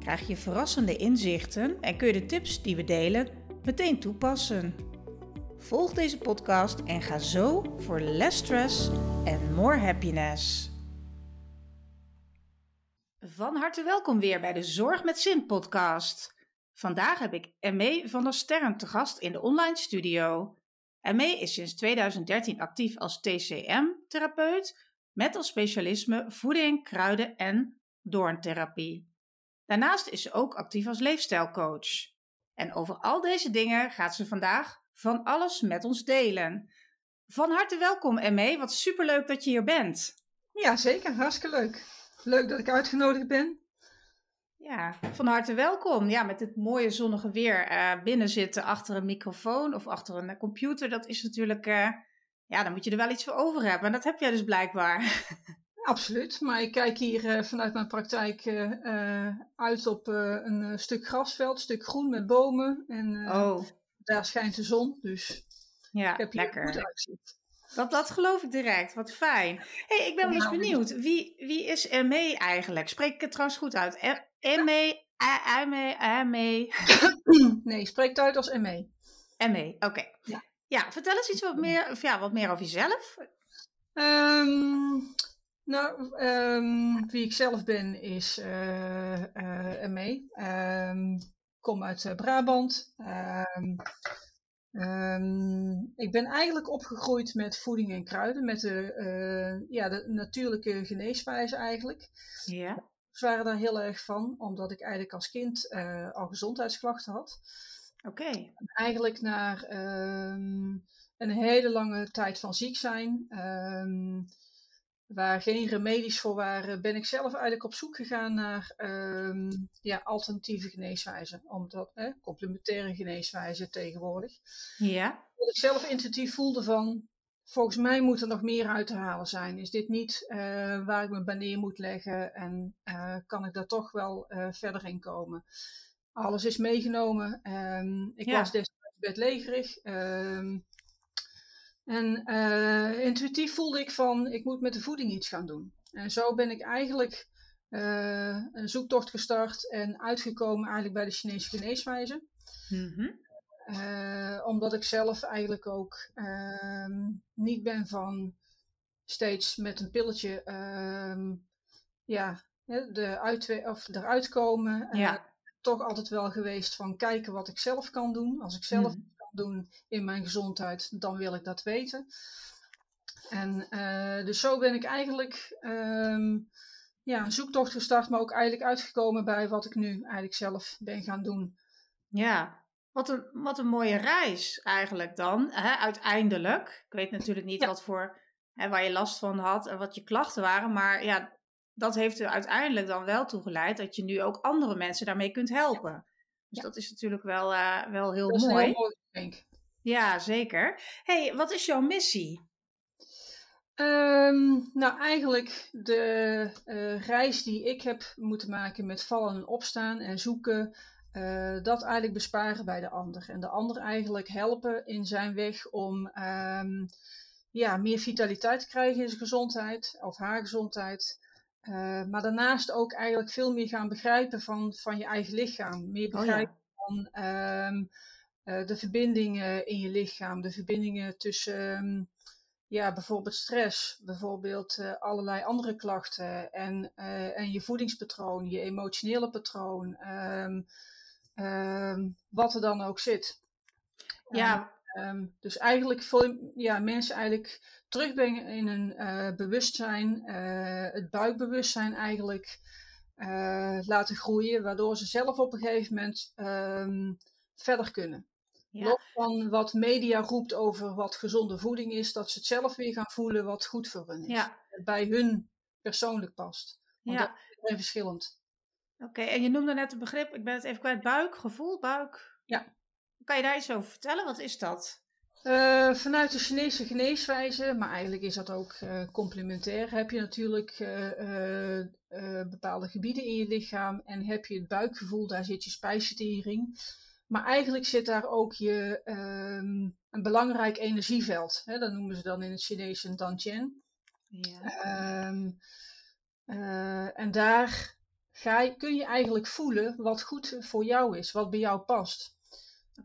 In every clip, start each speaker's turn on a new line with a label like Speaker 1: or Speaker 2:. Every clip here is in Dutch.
Speaker 1: krijg je verrassende inzichten en kun je de tips die we delen meteen toepassen. Volg deze podcast en ga zo voor less stress en more happiness. Van harte welkom weer bij de Zorg met Zin podcast. Vandaag heb ik M.E. van der Sterren te gast in de online studio. M.E. is sinds 2013 actief als TCM-therapeut met als specialisme voeding, kruiden en doorntherapie. Daarnaast is ze ook actief als leefstijlcoach. En over al deze dingen gaat ze vandaag van alles met ons delen. Van harte welkom, Emme. Wat superleuk dat je hier bent.
Speaker 2: Ja, zeker. Hartstikke leuk. Leuk dat ik uitgenodigd ben.
Speaker 1: Ja, van harte welkom. Ja, met dit mooie zonnige weer uh, binnen zitten achter een microfoon of achter een computer, dat is natuurlijk, uh, ja, dan moet je er wel iets voor over hebben. En dat heb jij dus blijkbaar.
Speaker 2: Absoluut, maar ik kijk hier uh, vanuit mijn praktijk uit op een stuk grasveld, een stuk groen met bomen. En oh. daar schijnt de zon, dus
Speaker 1: ja,
Speaker 2: ik heb
Speaker 1: hier lekker.
Speaker 2: goed uitzicht.
Speaker 1: Dat, dat geloof ik direct. Wat fijn. hey, ik ben wel eens benieuwd. Wie, wie is ME eigenlijk? Spreek ik het trouwens goed uit? ME, ME, ME.
Speaker 2: Nee, spreek het uit als ME.
Speaker 1: ME, oké. Ja. ja, vertel eens iets wat meer, of ja, wat meer over jezelf.
Speaker 2: Um, nou, um, wie ik zelf ben is uh, uh, ME. Um, kom uit Brabant. Um, ik ben eigenlijk opgegroeid met voeding en kruiden, met de, uh, ja, de natuurlijke geneeswijze eigenlijk. Ja. Ze waren daar heel erg van, omdat ik eigenlijk als kind uh, al gezondheidsklachten had.
Speaker 1: Oké. Okay.
Speaker 2: Eigenlijk naar um, een hele lange tijd van ziek zijn, um, waar geen remedies voor waren, ben ik zelf eigenlijk op zoek gegaan naar um, ja, alternatieve geneeswijzen. Omdat, complementaire geneeswijzen tegenwoordig.
Speaker 1: Ja.
Speaker 2: Wat ik zelf intuïtief voelde van, volgens mij moet er nog meer uit te halen zijn. Is dit niet uh, waar ik me bij neer moet leggen en uh, kan ik daar toch wel uh, verder in komen? Alles is meegenomen. Um, ik ja. was destijds bedlegerig. Um, en uh, intuïtief voelde ik van, ik moet met de voeding iets gaan doen. En zo ben ik eigenlijk uh, een zoektocht gestart en uitgekomen eigenlijk bij de Chinese geneeswijze. Mm -hmm. uh, omdat ik zelf eigenlijk ook ehm, niet ben van steeds met een pilletje ehm, ja, de uit, of eruit komen.
Speaker 1: Ja.
Speaker 2: toch altijd wel geweest van kijken wat ik zelf kan doen. Als ik zelf mm doen in mijn gezondheid, dan wil ik dat weten. En uh, dus zo ben ik eigenlijk um, ja, een zoektocht gestart, maar ook eigenlijk uitgekomen bij wat ik nu eigenlijk zelf ben gaan doen.
Speaker 1: Ja, wat een, wat een mooie reis eigenlijk dan, hè, uiteindelijk. Ik weet natuurlijk niet ja. wat voor, hè, waar je last van had en wat je klachten waren, maar ja, dat heeft er uiteindelijk dan wel toe geleid dat je nu ook andere mensen daarmee kunt helpen. Dus dat is natuurlijk wel, uh, wel heel
Speaker 2: dat
Speaker 1: mooi.
Speaker 2: Heel mooi denk.
Speaker 1: Ja, zeker. hey, wat is jouw missie?
Speaker 2: Um, nou, eigenlijk de uh, reis die ik heb moeten maken met vallen en opstaan en zoeken, uh, dat eigenlijk besparen bij de ander. En de ander eigenlijk helpen in zijn weg om um, ja, meer vitaliteit te krijgen in zijn gezondheid of haar gezondheid. Uh, maar daarnaast ook eigenlijk veel meer gaan begrijpen van, van je eigen lichaam. Meer begrijpen oh, ja. van um, uh, de verbindingen in je lichaam, de verbindingen tussen um, ja, bijvoorbeeld stress, bijvoorbeeld uh, allerlei andere klachten en, en je voedingspatroon, je emotionele patroon, um, wat er dan ook zit.
Speaker 1: Ja.
Speaker 2: En, dus eigenlijk voor ja, mensen eigenlijk terugbrengen in een uh, bewustzijn, uh, het buikbewustzijn eigenlijk uh, laten groeien, waardoor ze zelf op een gegeven moment um, verder kunnen. Ja. Los van wat media roept over wat gezonde voeding is, dat ze het zelf weer gaan voelen wat goed voor hun is.
Speaker 1: Ja.
Speaker 2: Bij hun persoonlijk past. Want
Speaker 1: ja.
Speaker 2: dat is verschillend.
Speaker 1: Oké, okay, en je noemde net het begrip, ik ben het even kwijt, buikgevoel, buik?
Speaker 2: Ja.
Speaker 1: Kan je daar iets over vertellen? Wat is dat?
Speaker 2: Uh, vanuit de Chinese geneeswijze, maar eigenlijk is dat ook uh, complementair, heb je natuurlijk uh, bepaalde gebieden in je lichaam en heb je het buikgevoel, daar zit je spijsvertering. Maar eigenlijk zit daar ook je, um, een belangrijk energieveld. Hè? Dat noemen ze dan in het Chinees een Dantian. Ja. Um, en daar ga je, kun je eigenlijk voelen wat goed voor jou is, wat bij jou past.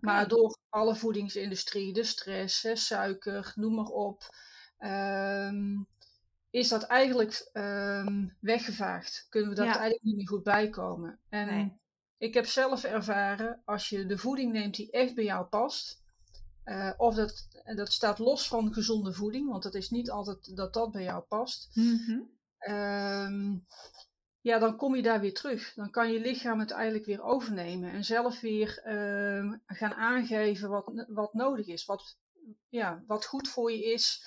Speaker 2: Maar door alle voedingsindustrie, de stress, hè, suiker, noem maar op, um, is dat eigenlijk um, weggevaagd. Kunnen we dat eigenlijk niet meer goed bijkomen. En nee. ik heb zelf ervaren, als je de voeding neemt die echt bij jou past, uh, of dat, dat staat los van gezonde voeding, want het is niet altijd dat dat bij jou past. Mm -hmm. um, ja, dan kom je daar weer terug. Dan kan je lichaam het eigenlijk weer overnemen en zelf weer uh, gaan aangeven wat, wat nodig is, wat, ja, wat goed voor je is.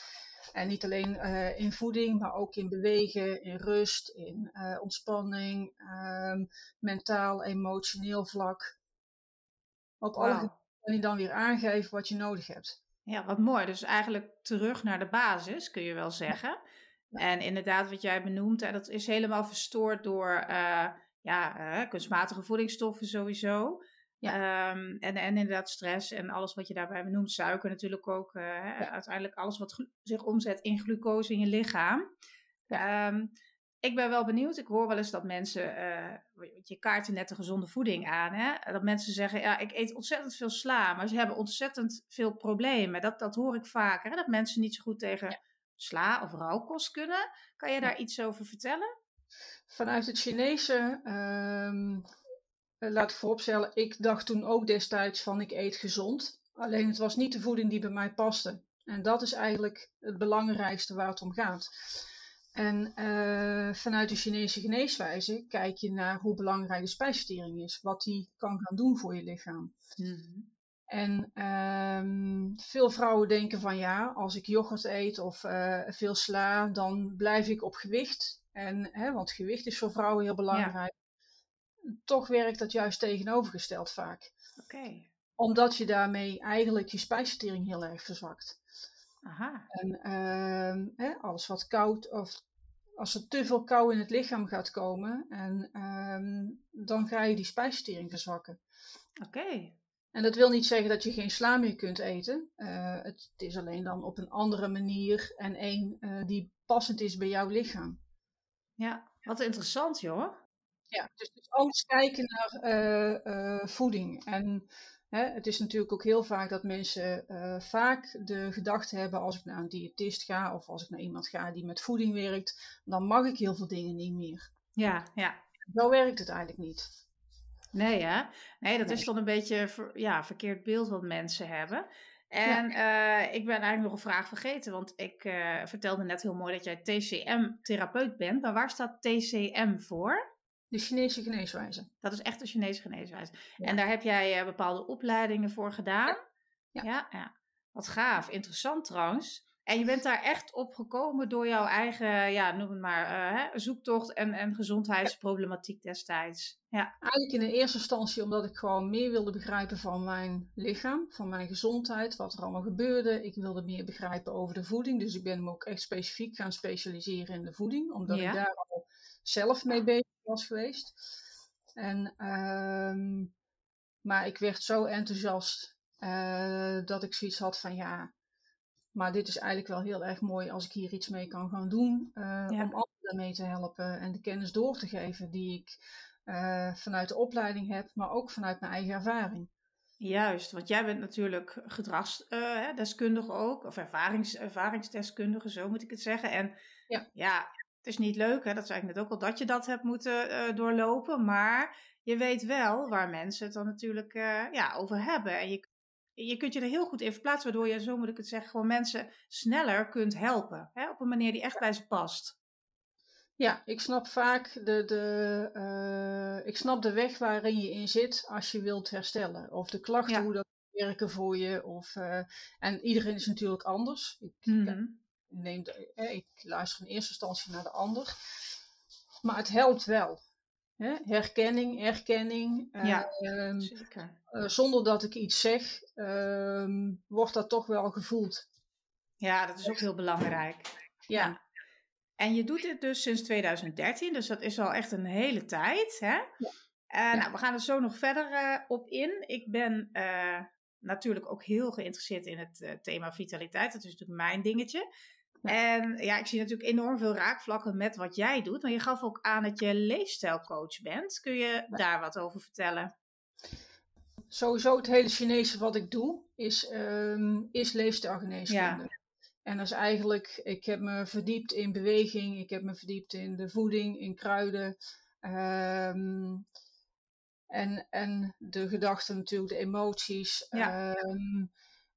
Speaker 2: En niet alleen uh, in voeding, maar ook in bewegen, in rust, in uh, ontspanning, uh, mentaal, emotioneel vlak. Op wow. alle kan je dan weer aangeven wat je nodig hebt.
Speaker 1: Ja, wat mooi. Dus eigenlijk terug naar de basis, kun je wel zeggen. En inderdaad, wat jij benoemt, dat is helemaal verstoord door uh, ja, uh, kunstmatige voedingsstoffen sowieso. Ja. Um, en, en inderdaad stress en alles wat je daarbij benoemt. Suiker natuurlijk ook. Uh, ja. Uiteindelijk alles wat zich omzet in glucose in je lichaam. Ja. Um, ik ben wel benieuwd. Ik hoor wel eens dat mensen, je kaarten net de gezonde voeding aan, hè? dat mensen zeggen, ja, ik eet ontzettend veel sla, maar ze hebben ontzettend veel problemen. Dat, dat hoor ik vaker, hè? dat mensen niet zo goed tegen sla of rauwkost kunnen. Kan je daar iets over vertellen?
Speaker 2: Vanuit het Chinese, um, laat ik vooropstellen, ik dacht toen ook destijds van ik eet gezond. Alleen het was niet de voeding die bij mij paste. En dat is eigenlijk het belangrijkste waar het om gaat. En uh, vanuit de Chinese geneeswijze kijk je naar hoe belangrijk de spijsvertering is. Wat die kan gaan doen voor je lichaam. Mm en um, veel vrouwen denken van ja, als ik yoghurt eet of uh, veel sla, dan blijf ik op gewicht. En, hè, want gewicht is voor vrouwen heel belangrijk. Ja. Toch werkt dat juist tegenovergesteld vaak. Oké. Omdat je daarmee eigenlijk je spijsvertering heel erg verzwakt. Aha. En um, hè, alles wat koud of als er te veel kou in het lichaam gaat komen, en, um, dan ga je die spijsvertering verzwakken.
Speaker 1: Oké.
Speaker 2: En dat wil niet zeggen dat je geen sla meer kunt eten. Uh, het, is alleen dan op een andere manier en één uh, die passend is bij jouw lichaam.
Speaker 1: Ja, wat interessant joh.
Speaker 2: Ja, dus, dus anders kijken naar uh, voeding. En hè, het is natuurlijk ook heel vaak dat mensen vaak de gedachte hebben als ik naar een diëtist ga of als ik naar iemand ga die met voeding werkt, dan mag ik heel veel dingen niet meer.
Speaker 1: Ja, ja.
Speaker 2: Zo werkt het eigenlijk niet.
Speaker 1: Nee, hè? Nee, dat is dan een beetje ver, ja, verkeerd beeld wat mensen hebben. En ja. uh, ik ben eigenlijk nog een vraag vergeten, want ik uh, vertelde net heel mooi dat jij TCM-therapeut bent. Maar waar staat TCM voor?
Speaker 2: De Chinese geneeswijze.
Speaker 1: Dat is echt de Chinese geneeswijze. Ja. En daar heb jij uh, bepaalde opleidingen voor gedaan? Ja. ja. ja. Wat gaaf. Interessant trouwens. En je bent daar echt op gekomen door jouw eigen, ja, noem het maar, uh, hè, zoektocht en, en gezondheidsproblematiek destijds. Ja.
Speaker 2: Eigenlijk in de eerste instantie omdat ik gewoon meer wilde begrijpen van mijn lichaam, van mijn gezondheid, wat er allemaal gebeurde. Ik wilde meer begrijpen over de voeding, dus ik ben me ook echt specifiek gaan specialiseren in de voeding, omdat ja. ik daar al zelf mee bezig was geweest. En, uh, maar ik werd zo enthousiast uh, dat ik zoiets had van ja, maar dit is eigenlijk wel heel erg mooi als ik hier iets mee kan gaan doen. Uh, ja. Om anderen mee te helpen en de kennis door te geven die ik uh, vanuit de opleiding heb, maar ook vanuit mijn eigen ervaring.
Speaker 1: Juist, want jij bent natuurlijk gedragsdeskundige uh, ook, of ervarings, ervaringsdeskundige, zo moet ik het zeggen. En ja, ja het is niet leuk, hè, dat zei ik net ook al, dat je dat hebt moeten doorlopen, maar je weet wel waar mensen het dan natuurlijk ja, over hebben. En je je kunt je er heel goed in verplaatsen, waardoor je, zo moet ik het zeggen, gewoon mensen sneller kunt helpen. Hè, op een manier die echt bij ze past.
Speaker 2: Ja, ik snap vaak de, de, uh, ik snap de weg waarin je in zit als je wilt herstellen. Of de klachten, ja. hoe dat werken voor je. Of, uh, en iedereen is natuurlijk anders. Ik, mm-hmm. neem de, eh, ik luister in eerste instantie naar de ander. Maar het helpt wel. Hè? Herkenning, erkenning.
Speaker 1: Ja,
Speaker 2: Ehm,
Speaker 1: zeker.
Speaker 2: eh, zonder dat ik iets zeg, ehm, wordt dat toch wel gevoeld.
Speaker 1: Ja, dat is ook heel belangrijk.
Speaker 2: Ja,
Speaker 1: En je doet dit dus sinds 2013, dus dat is al echt een hele tijd. Hè? Eh, Nou, we gaan er zo nog verder eh, op in. Ik ben natuurlijk ook heel geïnteresseerd in het thema vitaliteit. Dat is natuurlijk mijn dingetje. En ja, ik zie natuurlijk enorm veel raakvlakken met wat jij doet. Maar je gaf ook aan dat je leefstijlcoach bent. Kun je daar wat over vertellen?
Speaker 2: sowieso het hele Chinese wat ik doe, is, ehm is leefstijlgeneeskunde. En dat is eigenlijk, ik heb me verdiept in beweging, ik heb me verdiept in de voeding, in kruiden. ehm, en, en de gedachten natuurlijk, de emoties.
Speaker 1: Ja.
Speaker 2: Ehm,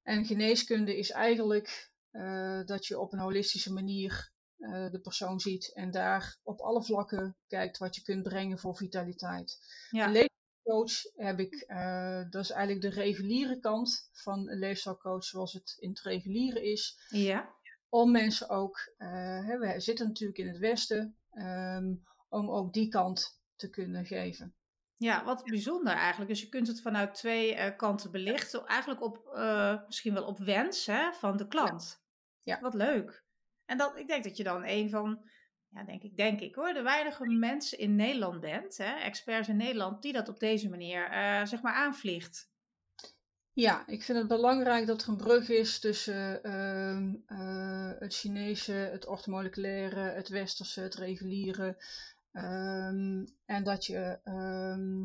Speaker 2: en geneeskunde is eigenlijk eh, dat je op een holistische manier eh, de persoon ziet en daar op alle vlakken kijkt wat je kunt brengen voor vitaliteit.
Speaker 1: Ja.
Speaker 2: Leefstijlcoach heb ik, eh, dat is eigenlijk de reguliere kant van een leefstijlcoach zoals het in het reguliere is.
Speaker 1: Ja.
Speaker 2: Om mensen ook, hè, we zitten natuurlijk in het Westen, ehm, om ook die kant te kunnen geven.
Speaker 1: Ja, wat bijzonder eigenlijk. Dus je kunt het vanuit twee kanten belichten. Eigenlijk op, misschien wel op wens hè, van de klant.
Speaker 2: Ja.
Speaker 1: Wat leuk. En dat, ik denk dat je dan een van, ja, denk ik, denk ik hoor, de weinige mensen in Nederland bent, hè, experts in Nederland, die dat op deze manier, eh, zeg maar, aanvliegt.
Speaker 2: Ja, ik vind het belangrijk dat er een brug is tussen ehm, eh, het Chinese, het orthomoleculaire, het Westerse, het reguliere. Ehm, en dat je ehm,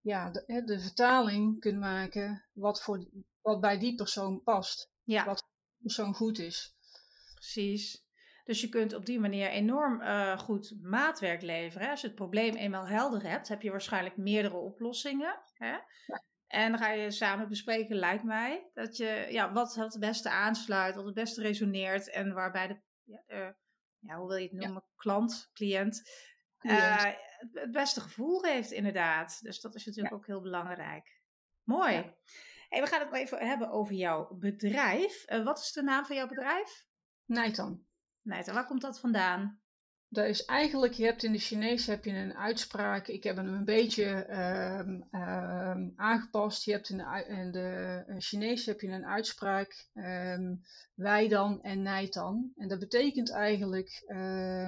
Speaker 2: ja, de, de vertaling kunt maken wat, voor, wat bij die persoon past.
Speaker 1: Ja,
Speaker 2: Wat persoon goed is.
Speaker 1: precies. Dus je kunt op die manier enorm eh, goed maatwerk leveren. Als je het probleem eenmaal helder hebt, heb je waarschijnlijk meerdere oplossingen. Hè? En dan ga je samen bespreken, lijkt mij, dat je, ja, wat het beste aansluit, wat het beste resoneert en waarbij de, ja, ja, hoe wil je het noemen, klant, cliënt, eh, het beste gevoel heeft inderdaad. Dus dat is natuurlijk ook heel belangrijk. Mooi. Hey, we gaan het maar even hebben over jouw bedrijf. Eh, wat is de naam van jouw bedrijf?
Speaker 2: Nijtan.
Speaker 1: Nee, waar komt dat vandaan?
Speaker 2: Dat is eigenlijk, je hebt in de Chinees heb je een uitspraak. Ik heb hem een beetje ehm, ehm, aangepast. Je hebt in de, in de Chinees heb je een uitspraak. ehm, wij dan en nij dan. En dat betekent eigenlijk eh,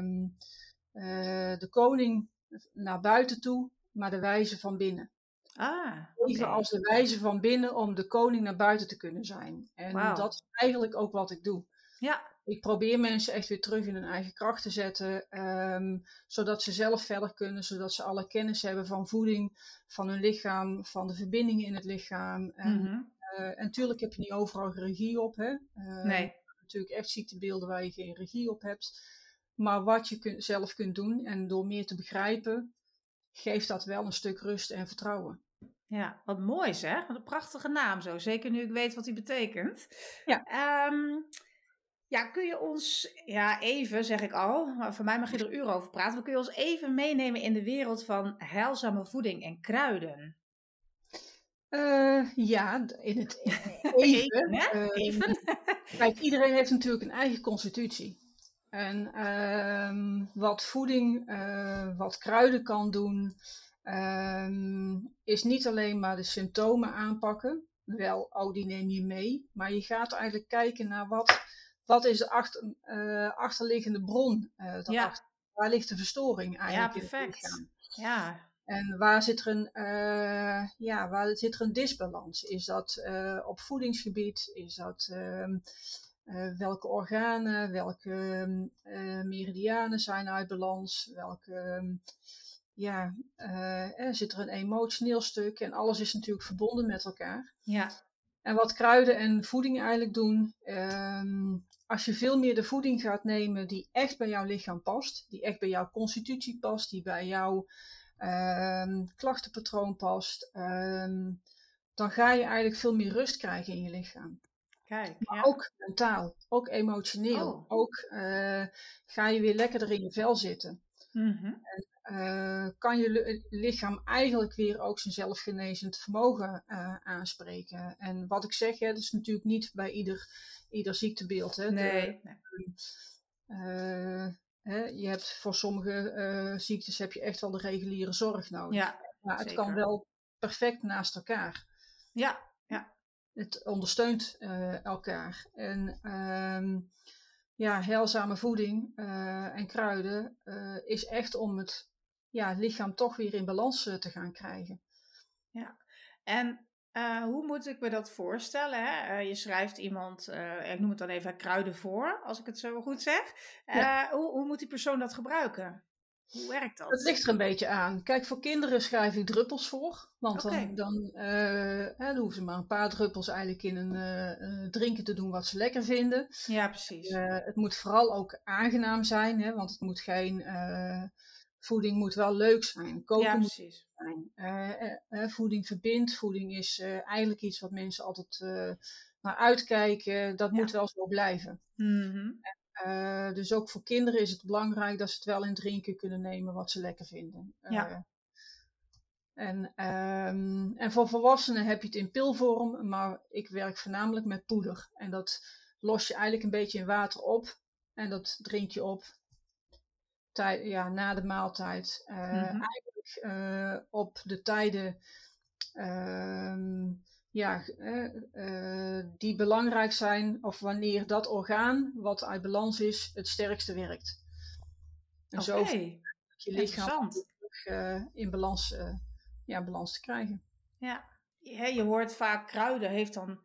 Speaker 2: de koning naar buiten toe, maar de wijze van binnen.
Speaker 1: Ah,
Speaker 2: Even als de wijze van binnen om de koning naar buiten te kunnen zijn. En dat is eigenlijk ook wat ik doe.
Speaker 1: Ja,
Speaker 2: Ik probeer mensen echt weer terug in hun eigen kracht te zetten, ehm, zodat ze zelf verder kunnen, zodat ze alle kennis hebben van voeding, van hun lichaam, van de verbindingen in het lichaam. En, eh, en natuurlijk heb je niet overal regie op, hè? Eh,
Speaker 1: nee.
Speaker 2: Natuurlijk echt ziektebeelden waar je geen regie op hebt. Maar wat je zelf kunt doen en door meer te begrijpen, geeft dat wel een stuk rust en vertrouwen.
Speaker 1: Ja, wat mooi zeg. Wat een prachtige naam zo. Zeker nu ik weet wat die betekent.
Speaker 2: Ja.
Speaker 1: Ehm, ja, kun je ons, ja even zeg ik al, maar voor mij mag je er uren over praten. Maar kun je ons even meenemen in de wereld van heilzame voeding en kruiden?
Speaker 2: Eh, ja, in het even.
Speaker 1: Even, hè?
Speaker 2: ehm,
Speaker 1: Even.
Speaker 2: Kijk, iedereen heeft natuurlijk een eigen constitutie. En ehm, wat voeding, eh, wat kruiden kan doen, ehm, is niet alleen maar de symptomen aanpakken. Wel, oh, die neem je mee. Maar je gaat eigenlijk kijken naar wat, wat is de achter, eh, achterliggende bron. daarachter.
Speaker 1: Ja.
Speaker 2: Waar ligt de verstoring eigenlijk
Speaker 1: Ja,
Speaker 2: in het
Speaker 1: perfect. Ja,
Speaker 2: En waar zit er een, ja, waar zit er een disbalans? Is dat op voedingsgebied? Is dat ehm, eh, welke organen, welke eh, meridianen zijn uit balans? Welke, ehm, ja, eh, zit er een emotioneel stuk? En alles is natuurlijk verbonden met elkaar.
Speaker 1: ja,
Speaker 2: En wat kruiden en voeding eigenlijk doen, ehm, als je veel meer de voeding gaat nemen die echt bij jouw lichaam past, die echt bij jouw constitutie past, die bij jouw ehm, klachtenpatroon past, ehm, dan ga je eigenlijk veel meer rust krijgen in je lichaam.
Speaker 1: Kijk.
Speaker 2: Maar
Speaker 1: Ja.
Speaker 2: ook mentaal, ook emotioneel.
Speaker 1: Oh.
Speaker 2: Ook eh, ga je weer lekkerder in je vel zitten.
Speaker 1: Mhm.
Speaker 2: Eh, kan je li- lichaam eigenlijk weer ook zijn zelfgenezend vermogen eh, aanspreken. En wat ik zeg, hè, dat is natuurlijk niet bij ieder, ieder ziektebeeld. Hè. De-
Speaker 1: Nee, nee.
Speaker 2: eh, hè, je hebt voor sommige ziektes heb je echt wel de reguliere zorg nodig.
Speaker 1: Ja,
Speaker 2: maar het
Speaker 1: zeker.
Speaker 2: kan wel perfect naast elkaar.
Speaker 1: Ja.
Speaker 2: Het ondersteunt elkaar. En ehm, ja, heilzame voeding en kruiden is echt om het ja, lichaam toch weer in balans te gaan krijgen.
Speaker 1: Ja, en hoe moet ik me dat voorstellen? Hè? Je schrijft iemand, ik noem het dan even kruiden voor, als ik het zo goed zeg. Ja. Hoe, hoe, moet die persoon dat gebruiken? Hoe werkt dat?
Speaker 2: Het ligt er een beetje aan. Kijk, voor kinderen schrijf ik druppels voor. Want okay. dan, dan, hè, dan, hoeven ze maar een paar druppels eigenlijk in een drinken te doen wat ze lekker vinden.
Speaker 1: Ja, precies.
Speaker 2: het moet vooral ook aangenaam zijn, hè, want het moet geen voeding moet wel leuk zijn. Koken
Speaker 1: ja,
Speaker 2: moet
Speaker 1: precies.
Speaker 2: zijn. Voeding verbindt. Voeding is eigenlijk iets wat mensen altijd naar uitkijken. Dat ja. moet wel zo blijven.
Speaker 1: Mm -hmm.
Speaker 2: En, dus ook voor kinderen is het belangrijk dat ze het wel in drinken kunnen nemen wat ze lekker vinden.
Speaker 1: Ja.
Speaker 2: En, um, en voor volwassenen heb je het in pilvorm, maar ik werk voornamelijk met poeder. En dat los je eigenlijk een beetje in water op. En dat drink je op ja, na de maaltijd. Uh, mm -hmm. Eigenlijk op de tijden uh, ja, uh, die belangrijk zijn, of wanneer dat orgaan wat uit balans is, het sterkste werkt. En
Speaker 1: okay.
Speaker 2: zo je lichaam in balans, ja, balans te krijgen.
Speaker 1: Ja. ja, je hoort vaak kruiden heeft dan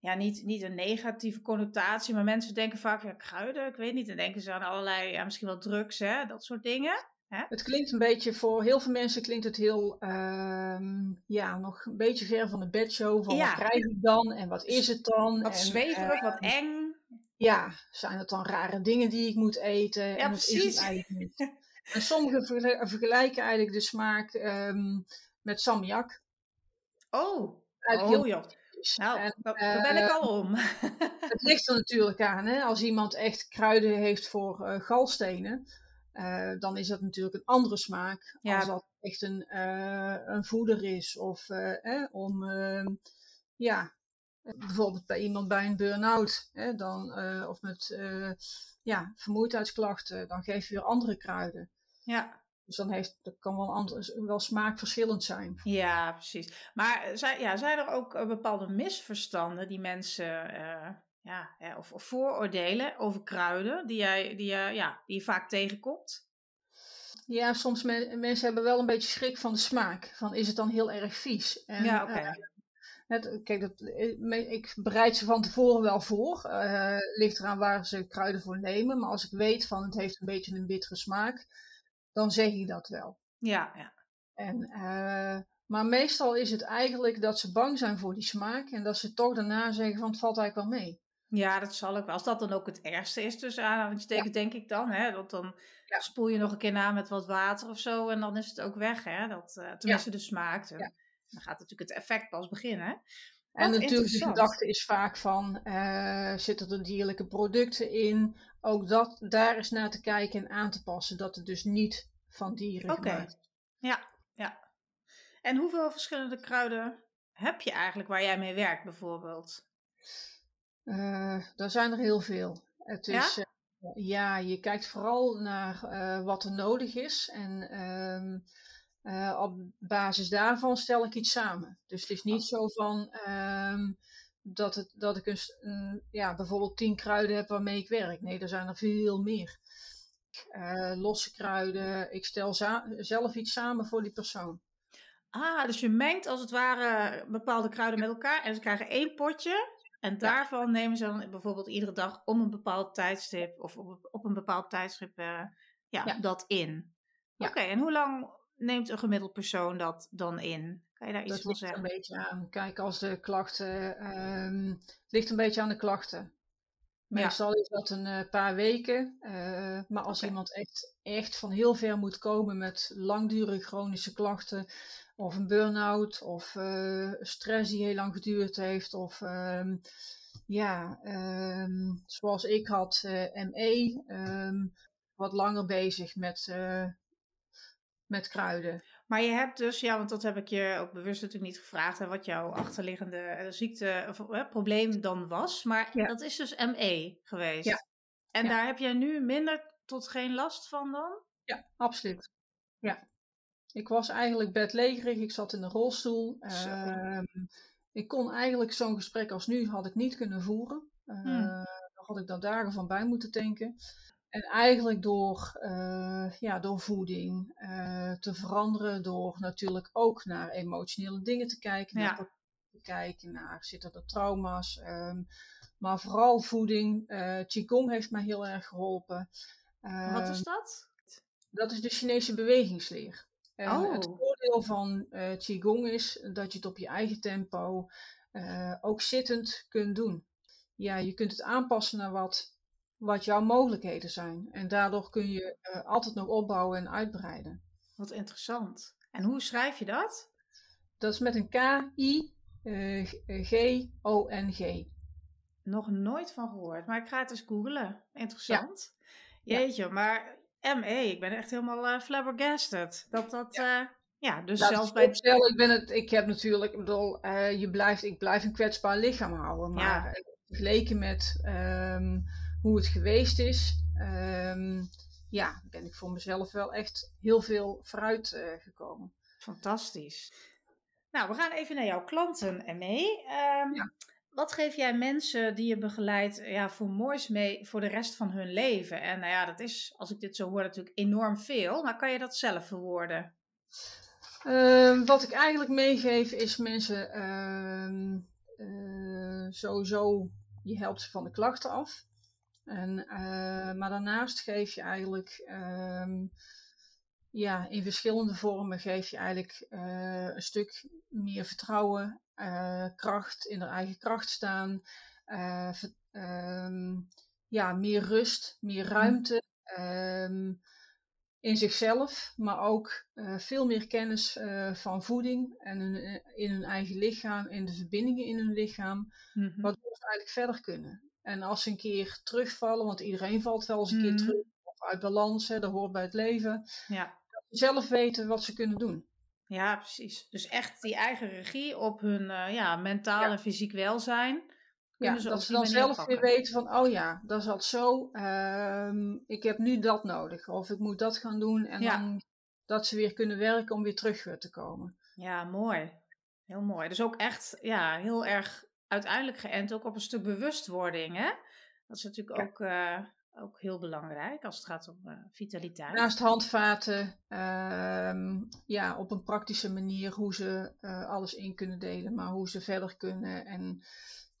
Speaker 1: ja, niet, niet een negatieve connotatie, maar mensen denken vaak, ja, kruiden, ik weet niet. Dan denken ze aan allerlei, ja, misschien wel drugs, hè, dat soort dingen. Hè?
Speaker 2: Het klinkt een beetje, voor heel veel mensen klinkt het heel, uh, ja, nog een beetje ver van de bedshow. Van
Speaker 1: ja.
Speaker 2: wat krijg ik dan en wat is het dan?
Speaker 1: Wat
Speaker 2: en,
Speaker 1: zweverig, uh, wat eng.
Speaker 2: Ja, zijn het dan rare dingen die ik moet eten?
Speaker 1: Ja,
Speaker 2: en
Speaker 1: precies.
Speaker 2: is het eigenlijk niet. en sommigen vergelijken eigenlijk de smaak um, met salmiak.
Speaker 1: Oh,
Speaker 2: Eigenlijk
Speaker 1: oh
Speaker 2: heel
Speaker 1: joh. Nou, en, daar ben ik al om.
Speaker 2: het ligt er natuurlijk aan. Hè? Als iemand echt kruiden heeft voor uh, galstenen, uh, dan is dat natuurlijk een andere smaak.
Speaker 1: Ja.
Speaker 2: Als dat echt een, uh, een voeder is. Of eh, om, ehm, ja, bijvoorbeeld bij iemand bij een burn-out. Dan, of met ja, vermoeidheidsklachten. Dan geef je weer andere kruiden.
Speaker 1: Ja.
Speaker 2: Dus dan heeft, dat kan wel, anders, wel smaakverschillend zijn.
Speaker 1: Ja, precies. Maar zijn, ja, zijn er ook bepaalde misverstanden die mensen, ja, of, of, vooroordelen over kruiden, die, jij, die, uh, ja, die je vaak tegenkomt?
Speaker 2: Ja, soms me, mensen hebben wel een beetje schrik van de smaak. Van is het dan heel erg vies? En,
Speaker 1: ja, oké. Okay.
Speaker 2: Het, kijk, dat, ik bereid ze van tevoren wel voor. Uh, ligt eraan waar ze kruiden voor nemen. Maar als ik weet van het heeft een beetje een bittere smaak, dan zeg ik dat wel.
Speaker 1: Ja, ja.
Speaker 2: En, uh, maar meestal is het eigenlijk dat ze bang zijn voor die smaak en dat ze toch daarna zeggen van het valt eigenlijk wel mee.
Speaker 1: Ja, dat zal ook wel. Als dat dan ook het ergste is tussen aanhalingstekens, ja. denk ik dan. Hè? Want dan ja. spoel je nog een keer na met wat water of zo en dan is het ook weg. Hè? Dat, uh, tenminste, ja. de smaak. Dan, dan gaat natuurlijk het effect pas beginnen.
Speaker 2: En natuurlijk de gedachte is vaak van, uh, zitten er dierlijke producten in? Ook dat, daar is naar te kijken en aan te passen. Dat het dus niet van dieren
Speaker 1: okay.
Speaker 2: gemaakt is.
Speaker 1: Ja, ja. En hoeveel verschillende kruiden heb je eigenlijk waar jij mee werkt bijvoorbeeld?
Speaker 2: Uh, daar zijn er heel veel. Het is,
Speaker 1: ja?
Speaker 2: Uh, ja, je kijkt vooral naar uh, wat er nodig is. En uh, op basis daarvan stel ik iets samen. Dus het is niet oh. zo van um, dat, het, dat ik een, een, ja, bijvoorbeeld tien kruiden heb waarmee ik werk. Nee, er zijn er veel meer. Losse kruiden. Ik stel zelf iets samen voor die persoon.
Speaker 1: Ah, dus je mengt als het ware bepaalde kruiden met elkaar en ze krijgen één potje. En daarvan ja. nemen ze dan bijvoorbeeld iedere dag om een bepaald tijdstip of op, op een bepaald tijdstip uh, ja, ja, dat in. Oké, okay, en hoe lang neemt een gemiddeld persoon dat dan in? Kan je daar iets
Speaker 2: dat
Speaker 1: van zeggen?
Speaker 2: Een beetje aan. Kijk, als de klachten... Um, ligt een beetje aan de klachten. Meestal ja. is dat een uh, paar weken. Uh, maar als okay. iemand echt, echt van heel ver moet komen met langdurige chronische klachten... of een burn-out of uh, stress die heel lang geduurd heeft... of um, ja, um, zoals ik had, ME... wat langer bezig met met kruiden.
Speaker 1: Maar je hebt dus, ja, want dat heb ik je ook bewust natuurlijk niet gevraagd, hè, wat jouw achterliggende ziekte of hè, probleem dan was. Maar
Speaker 2: ja.
Speaker 1: dat is dus ME geweest.
Speaker 2: Ja.
Speaker 1: En
Speaker 2: ja.
Speaker 1: daar heb jij nu minder tot geen last van dan?
Speaker 2: Ja, absoluut. Ja. Ik was eigenlijk bedlegerig, ik zat in de rolstoel. Ehm, ik kon eigenlijk zo'n gesprek als nu had ik niet kunnen voeren. Uh, Dan had ik daar dagen van bij moeten denken. En eigenlijk door, uh, ja, door voeding uh, te veranderen, door natuurlijk ook naar emotionele dingen te kijken, ja. naar te kijken naar zitten er trauma's, um, maar vooral voeding. Uh, Qigong heeft mij heel erg geholpen.
Speaker 1: Wat is dat?
Speaker 2: Dat is de Chinese bewegingsleer. En oh. Het voordeel van uh, Qigong is dat je het op je eigen tempo uh, ook zittend kunt doen. Ja, je kunt het aanpassen naar wat, wat jouw mogelijkheden zijn. En daardoor kun je uh, altijd nog opbouwen en uitbreiden.
Speaker 1: Wat interessant. En hoe schrijf je dat?
Speaker 2: Dat is met een K-I-G-O-N-G.
Speaker 1: Nog nooit van gehoord, maar ik ga het eens googlen. Interessant. Ja. Jeetje, maar ME, ik ben echt helemaal uh, flabbergasted. Dat dat, ja, uh, ja dus zelfs bij...
Speaker 2: ik, ben het, ik heb natuurlijk, ik bedoel, uh, je blijft, ik blijf een kwetsbaar lichaam houden. Maar ja. vergeleken met um, hoe het geweest is, um, ja, ben ik voor mezelf wel echt heel veel vooruit gekomen.
Speaker 1: Fantastisch. Nou, we gaan even naar jouw klanten, ME. Um, ja. Wat geef jij mensen die je begeleidt ja, voor moois mee voor de rest van hun leven? En nou ja, dat is, als ik dit zo hoor, natuurlijk enorm veel. Maar kan je dat zelf verwoorden?
Speaker 2: Uh, wat ik eigenlijk meegeef is mensen uh, uh, sowieso, je helpt ze van de klachten af. En, eh, maar daarnaast geef je eigenlijk ehm, ja, in verschillende vormen geef je eigenlijk uh, een stuk meer vertrouwen, kracht, in haar eigen kracht staan, uh, um, ja, meer rust, meer mm. ruimte um, in zichzelf, maar ook veel meer kennis van voeding en hun, in hun eigen lichaam en de verbindingen in hun lichaam, mm -hmm. waardoor ze eigenlijk verder kunnen. En als ze een keer terugvallen, want iedereen valt wel eens een mm -hmm. keer terug, uit balans, hè, dat hoort bij het leven. Ja. Zelf weten wat ze kunnen doen.
Speaker 1: Ja, precies. Dus echt die eigen regie op hun uh, ja, mentaal ja. en fysiek welzijn.
Speaker 2: Ja, ze dat ze dan zelf pakken. weer weten van, oh ja, dat zat zo. Uh, ik heb nu dat nodig. Of ik moet dat gaan doen. En ja. dan dat ze weer kunnen werken om weer terug te komen.
Speaker 1: Ja, mooi. Heel mooi. Dus ook echt ja, heel erg uiteindelijk geënt ook op een stuk bewustwording. Hè? Dat is natuurlijk ja. ook uh, ook heel belangrijk als het gaat om uh, vitaliteit.
Speaker 2: Naast handvaten, uh, ja, op een praktische manier hoe ze uh, alles in kunnen delen, maar hoe ze verder kunnen. En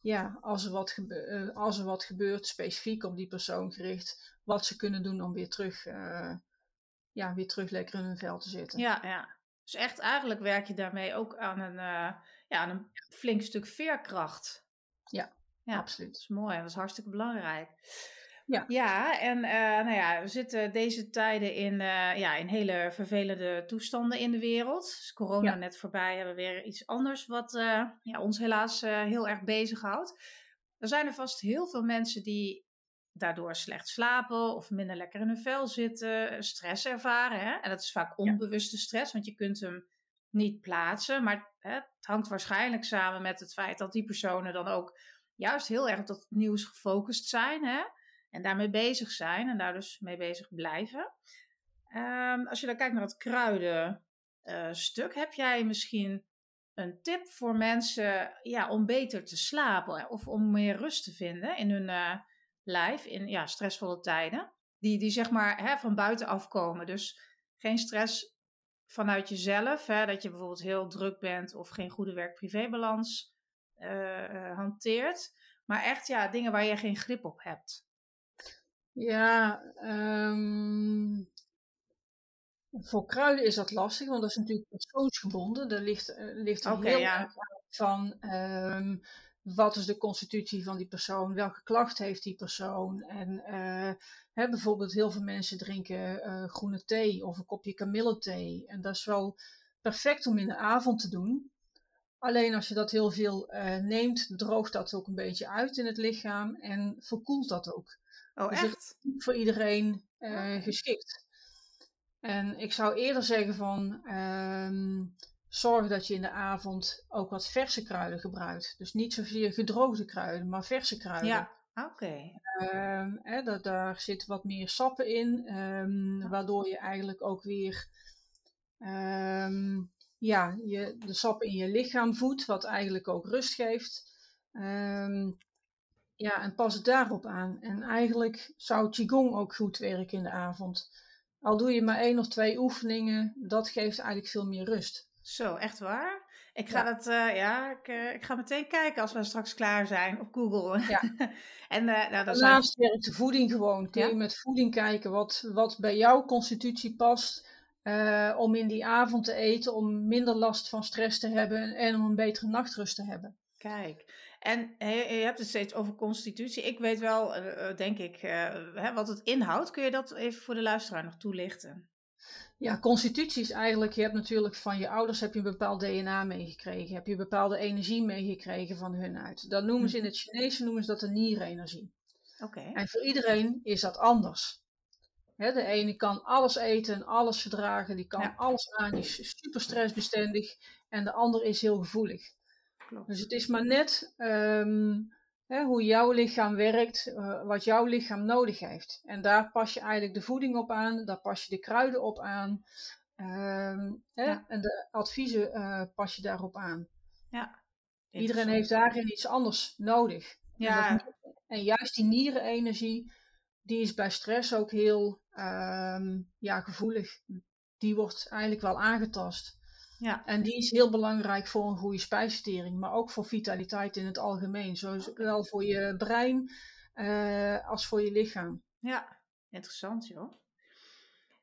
Speaker 2: ja, als er, wat uh, als er wat gebeurt, specifiek op die persoon gericht, wat ze kunnen doen om weer terug, ja, weer terug lekker in hun vel te zitten.
Speaker 1: Ja, ja. Dus echt eigenlijk werk je daarmee ook aan een, ja, aan een flink stuk veerkracht.
Speaker 2: Ja, ja absoluut.
Speaker 1: Dat is mooi, dat is hartstikke belangrijk. Ja, ja en uh, nou ja, we zitten deze tijden in, uh, ja, in hele vervelende toestanden in de wereld. Is corona ja. net voorbij, hebben we weer iets anders wat uh, ja, ons helaas heel erg bezighoudt. Er zijn er vast heel veel mensen die daardoor slecht slapen of minder lekker in hun vel zitten, stress ervaren. Hè? En dat is vaak onbewuste stress, want je kunt hem niet plaatsen. Maar hè, het hangt waarschijnlijk samen met het feit dat die personen dan ook juist heel erg op het nieuws gefocust zijn. Hè? En daarmee bezig zijn en daar dus mee bezig blijven. Um, als je dan kijkt naar het kruidenstuk, uh, heb jij misschien een tip voor mensen ja, om beter te slapen of om meer rust te vinden in hun uh, lijf in ja, stressvolle tijden? Die, die zeg maar hè, van buiten afkomen. Dus geen stress vanuit jezelf, hè, dat je bijvoorbeeld heel druk bent of geen goede werk-privébalans uh, hanteert. Maar echt ja, dingen waar je geen grip op hebt.
Speaker 2: Ja, um, voor kruiden is dat lastig, want dat is natuurlijk persoonsgebonden. Er ligt, uh, ligt er okay, heel ja. erg van um, wat is de constitutie van die persoon, welke klacht heeft die persoon. En uh, hè, bijvoorbeeld heel veel mensen drinken uh, groene thee of een kopje kamillethee. En dat is wel perfect om in de avond te doen. Alleen als je dat heel veel neemt, droogt dat ook een beetje uit in het lichaam en verkoelt dat ook.
Speaker 1: Oh, dus echt?
Speaker 2: voor iedereen uh, geschikt. En ik zou eerder zeggen van um, zorg dat je in de avond ook wat verse kruiden gebruikt. Dus niet zozeer gedroogde kruiden, maar verse kruiden.
Speaker 1: Ja, Oké.
Speaker 2: Ehm, hè, dat, daar zit wat meer sappen in, ehm, waardoor je eigenlijk ook weer ehm, ja, je, de sap in je lichaam voedt, wat eigenlijk ook rust geeft. Ehm, ja, en pas het daarop aan. En eigenlijk zou Qigong ook goed werken in de avond. Al doe je maar één of twee oefeningen, dat geeft eigenlijk veel meer rust.
Speaker 1: Zo, echt waar? Ik ga
Speaker 2: Ja.
Speaker 1: dat, eh, ja, ik, eh, ik ga meteen kijken als we straks klaar zijn op Google.
Speaker 2: Ja.
Speaker 1: en eh, nou, zijn
Speaker 2: Daarnaast werkt de voeding gewoon. Kun
Speaker 1: Ja.
Speaker 2: je met voeding kijken wat, wat bij jouw constitutie past. om in die avond te eten, om minder last van stress te hebben en om een betere nachtrust te hebben.
Speaker 1: Kijk, en je, hebt het steeds over constitutie. Ik weet wel, eh, eh, denk ik, eh, wat het inhoudt. Kun je dat even voor de luisteraar nog toelichten?
Speaker 2: Ja, constitutie is eigenlijk, je hebt natuurlijk van je ouders heb je een bepaald DNA meegekregen. Heb je een bepaalde energie meegekregen van hun uit. Dat noemen ze in het Chinese noemen ze dat de nierenergie.
Speaker 1: Oké.
Speaker 2: En voor iedereen is dat anders. De ene kan alles eten en alles verdragen, die kan
Speaker 1: Ja.
Speaker 2: alles aan, die is super stressbestendig. En de ander is heel gevoelig.
Speaker 1: Klopt.
Speaker 2: Dus het is maar net ehm, hè, hoe jouw lichaam werkt, eh, wat jouw lichaam nodig heeft. En daar pas je eigenlijk de voeding op aan, daar pas je de kruiden op aan. ehm, hè,
Speaker 1: Ja.
Speaker 2: En de adviezen eh, pas je daarop aan.
Speaker 1: Ja.
Speaker 2: Iedereen heeft daarin iets anders nodig.
Speaker 1: Ja,
Speaker 2: En, dat- en juist die nierenenergie, die is bij stress ook heel ehm, ja, gevoelig. Die wordt eigenlijk wel aangetast.
Speaker 1: Ja.
Speaker 2: En die is heel belangrijk voor een goede spijsvertering, maar ook voor vitaliteit in het algemeen. Zowel voor je brein eh, als voor je lichaam.
Speaker 1: Ja, interessant joh.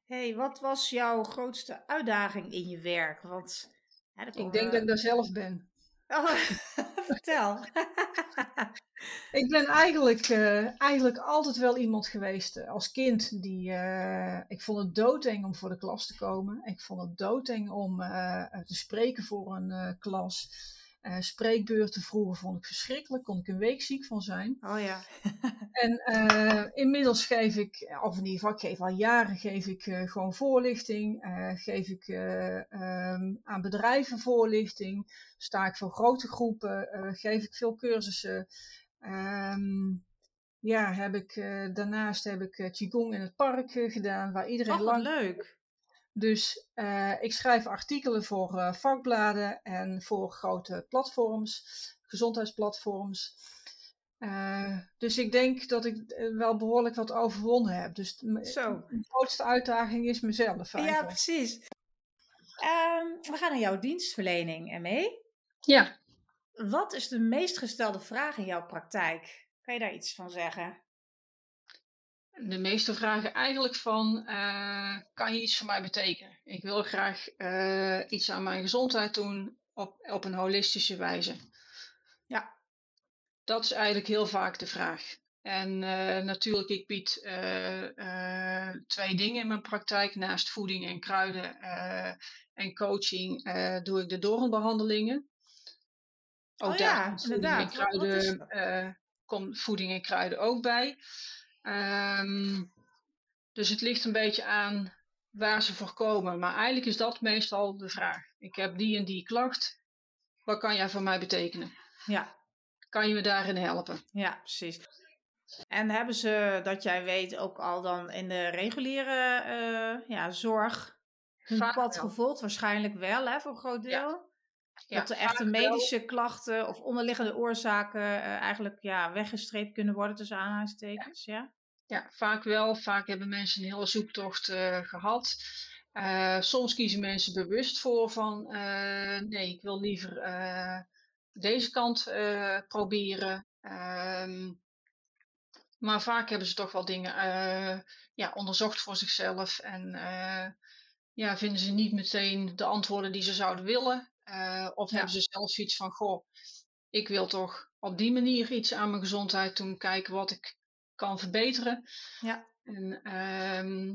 Speaker 1: hey, wat was jouw grootste uitdaging in je werk? Want ja,
Speaker 2: Ik denk dat ik daar zelf ben.
Speaker 1: Oh, vertel.
Speaker 2: Ik ben eigenlijk, eh, eigenlijk altijd wel iemand geweest eh, als kind die. eh, ik vond het doodeng om voor de klas te komen. Ik vond het doodeng om te spreken voor een klas. Spreekbeurten vroeger vond ik verschrikkelijk, kon ik een week ziek van zijn.
Speaker 1: Oh ja.
Speaker 2: En inmiddels geef ik, of in ieder geval, ik geef al jaren geef ik gewoon voorlichting. geef ik eh, ehm, aan bedrijven voorlichting. Sta ik voor grote groepen. geef ik veel cursussen. Ehm, ja, heb ik, eh, daarnaast heb ik eh, Qigong in het park eh, gedaan, waar iedereen
Speaker 1: Oh, wat
Speaker 2: lang
Speaker 1: leuk.
Speaker 2: dus eh, ik schrijf artikelen voor eh, vakbladen en voor grote platforms, gezondheidsplatforms. Eh, dus ik denk dat ik wel behoorlijk wat overwonnen heb. Dus
Speaker 1: Zo.
Speaker 2: de grootste uitdaging is mezelf
Speaker 1: Ja,
Speaker 2: eigenlijk.
Speaker 1: precies. Ehm, we gaan naar jouw dienstverlening, ME.
Speaker 2: Ja,
Speaker 1: Wat is de meest gestelde vraag in jouw praktijk? Kan je daar iets van zeggen?
Speaker 2: de meeste vragen eigenlijk van, eh, kan je iets voor mij betekenen? Ik wil graag eh, iets aan mijn gezondheid doen op, op een holistische wijze.
Speaker 1: Ja.
Speaker 2: Dat is eigenlijk heel vaak de vraag. En eh, natuurlijk, ik bied twee dingen in mijn praktijk. Naast voeding en kruiden en coaching doe ik de doornbehandelingen. Ook
Speaker 1: Oh
Speaker 2: daar
Speaker 1: ja,
Speaker 2: komt voeding en,
Speaker 1: inderdaad.
Speaker 2: Kruiden,
Speaker 1: dat?
Speaker 2: eh, komt voeding en kruiden ook bij. Ehm, dus het ligt een beetje aan waar ze voor komen. Maar eigenlijk is dat meestal de vraag. Ik heb die en die klacht. Wat kan jij voor mij betekenen?
Speaker 1: Ja,
Speaker 2: Kan je me daarin helpen?
Speaker 1: ja, precies. En hebben ze, dat jij weet, ook al dan in de reguliere eh, ja, zorg hun
Speaker 2: Vaak
Speaker 1: pad
Speaker 2: wel.
Speaker 1: gevolgd? Waarschijnlijk wel, hè, voor een groot deel.
Speaker 2: Ja,
Speaker 1: dat de echte
Speaker 2: wel.
Speaker 1: medische klachten of onderliggende oorzaken eh, eigenlijk ja, weggestreept kunnen worden tussen aanhalingstekens. Ja.
Speaker 2: Ja, vaak wel. Vaak hebben mensen een hele zoektocht eh, gehad. Eh, soms kiezen mensen bewust voor van nee, ik wil liever deze kant proberen. Ehm, maar vaak hebben ze toch wel dingen ja, onderzocht voor zichzelf en ja, vinden ze niet meteen de antwoorden die ze zouden willen. Eh, of
Speaker 1: Ja.
Speaker 2: hebben ze zelf zoiets van, goh, ik wil toch op die manier iets aan mijn gezondheid doen, kijken wat ik kan verbeteren.
Speaker 1: Ja.
Speaker 2: En ehm,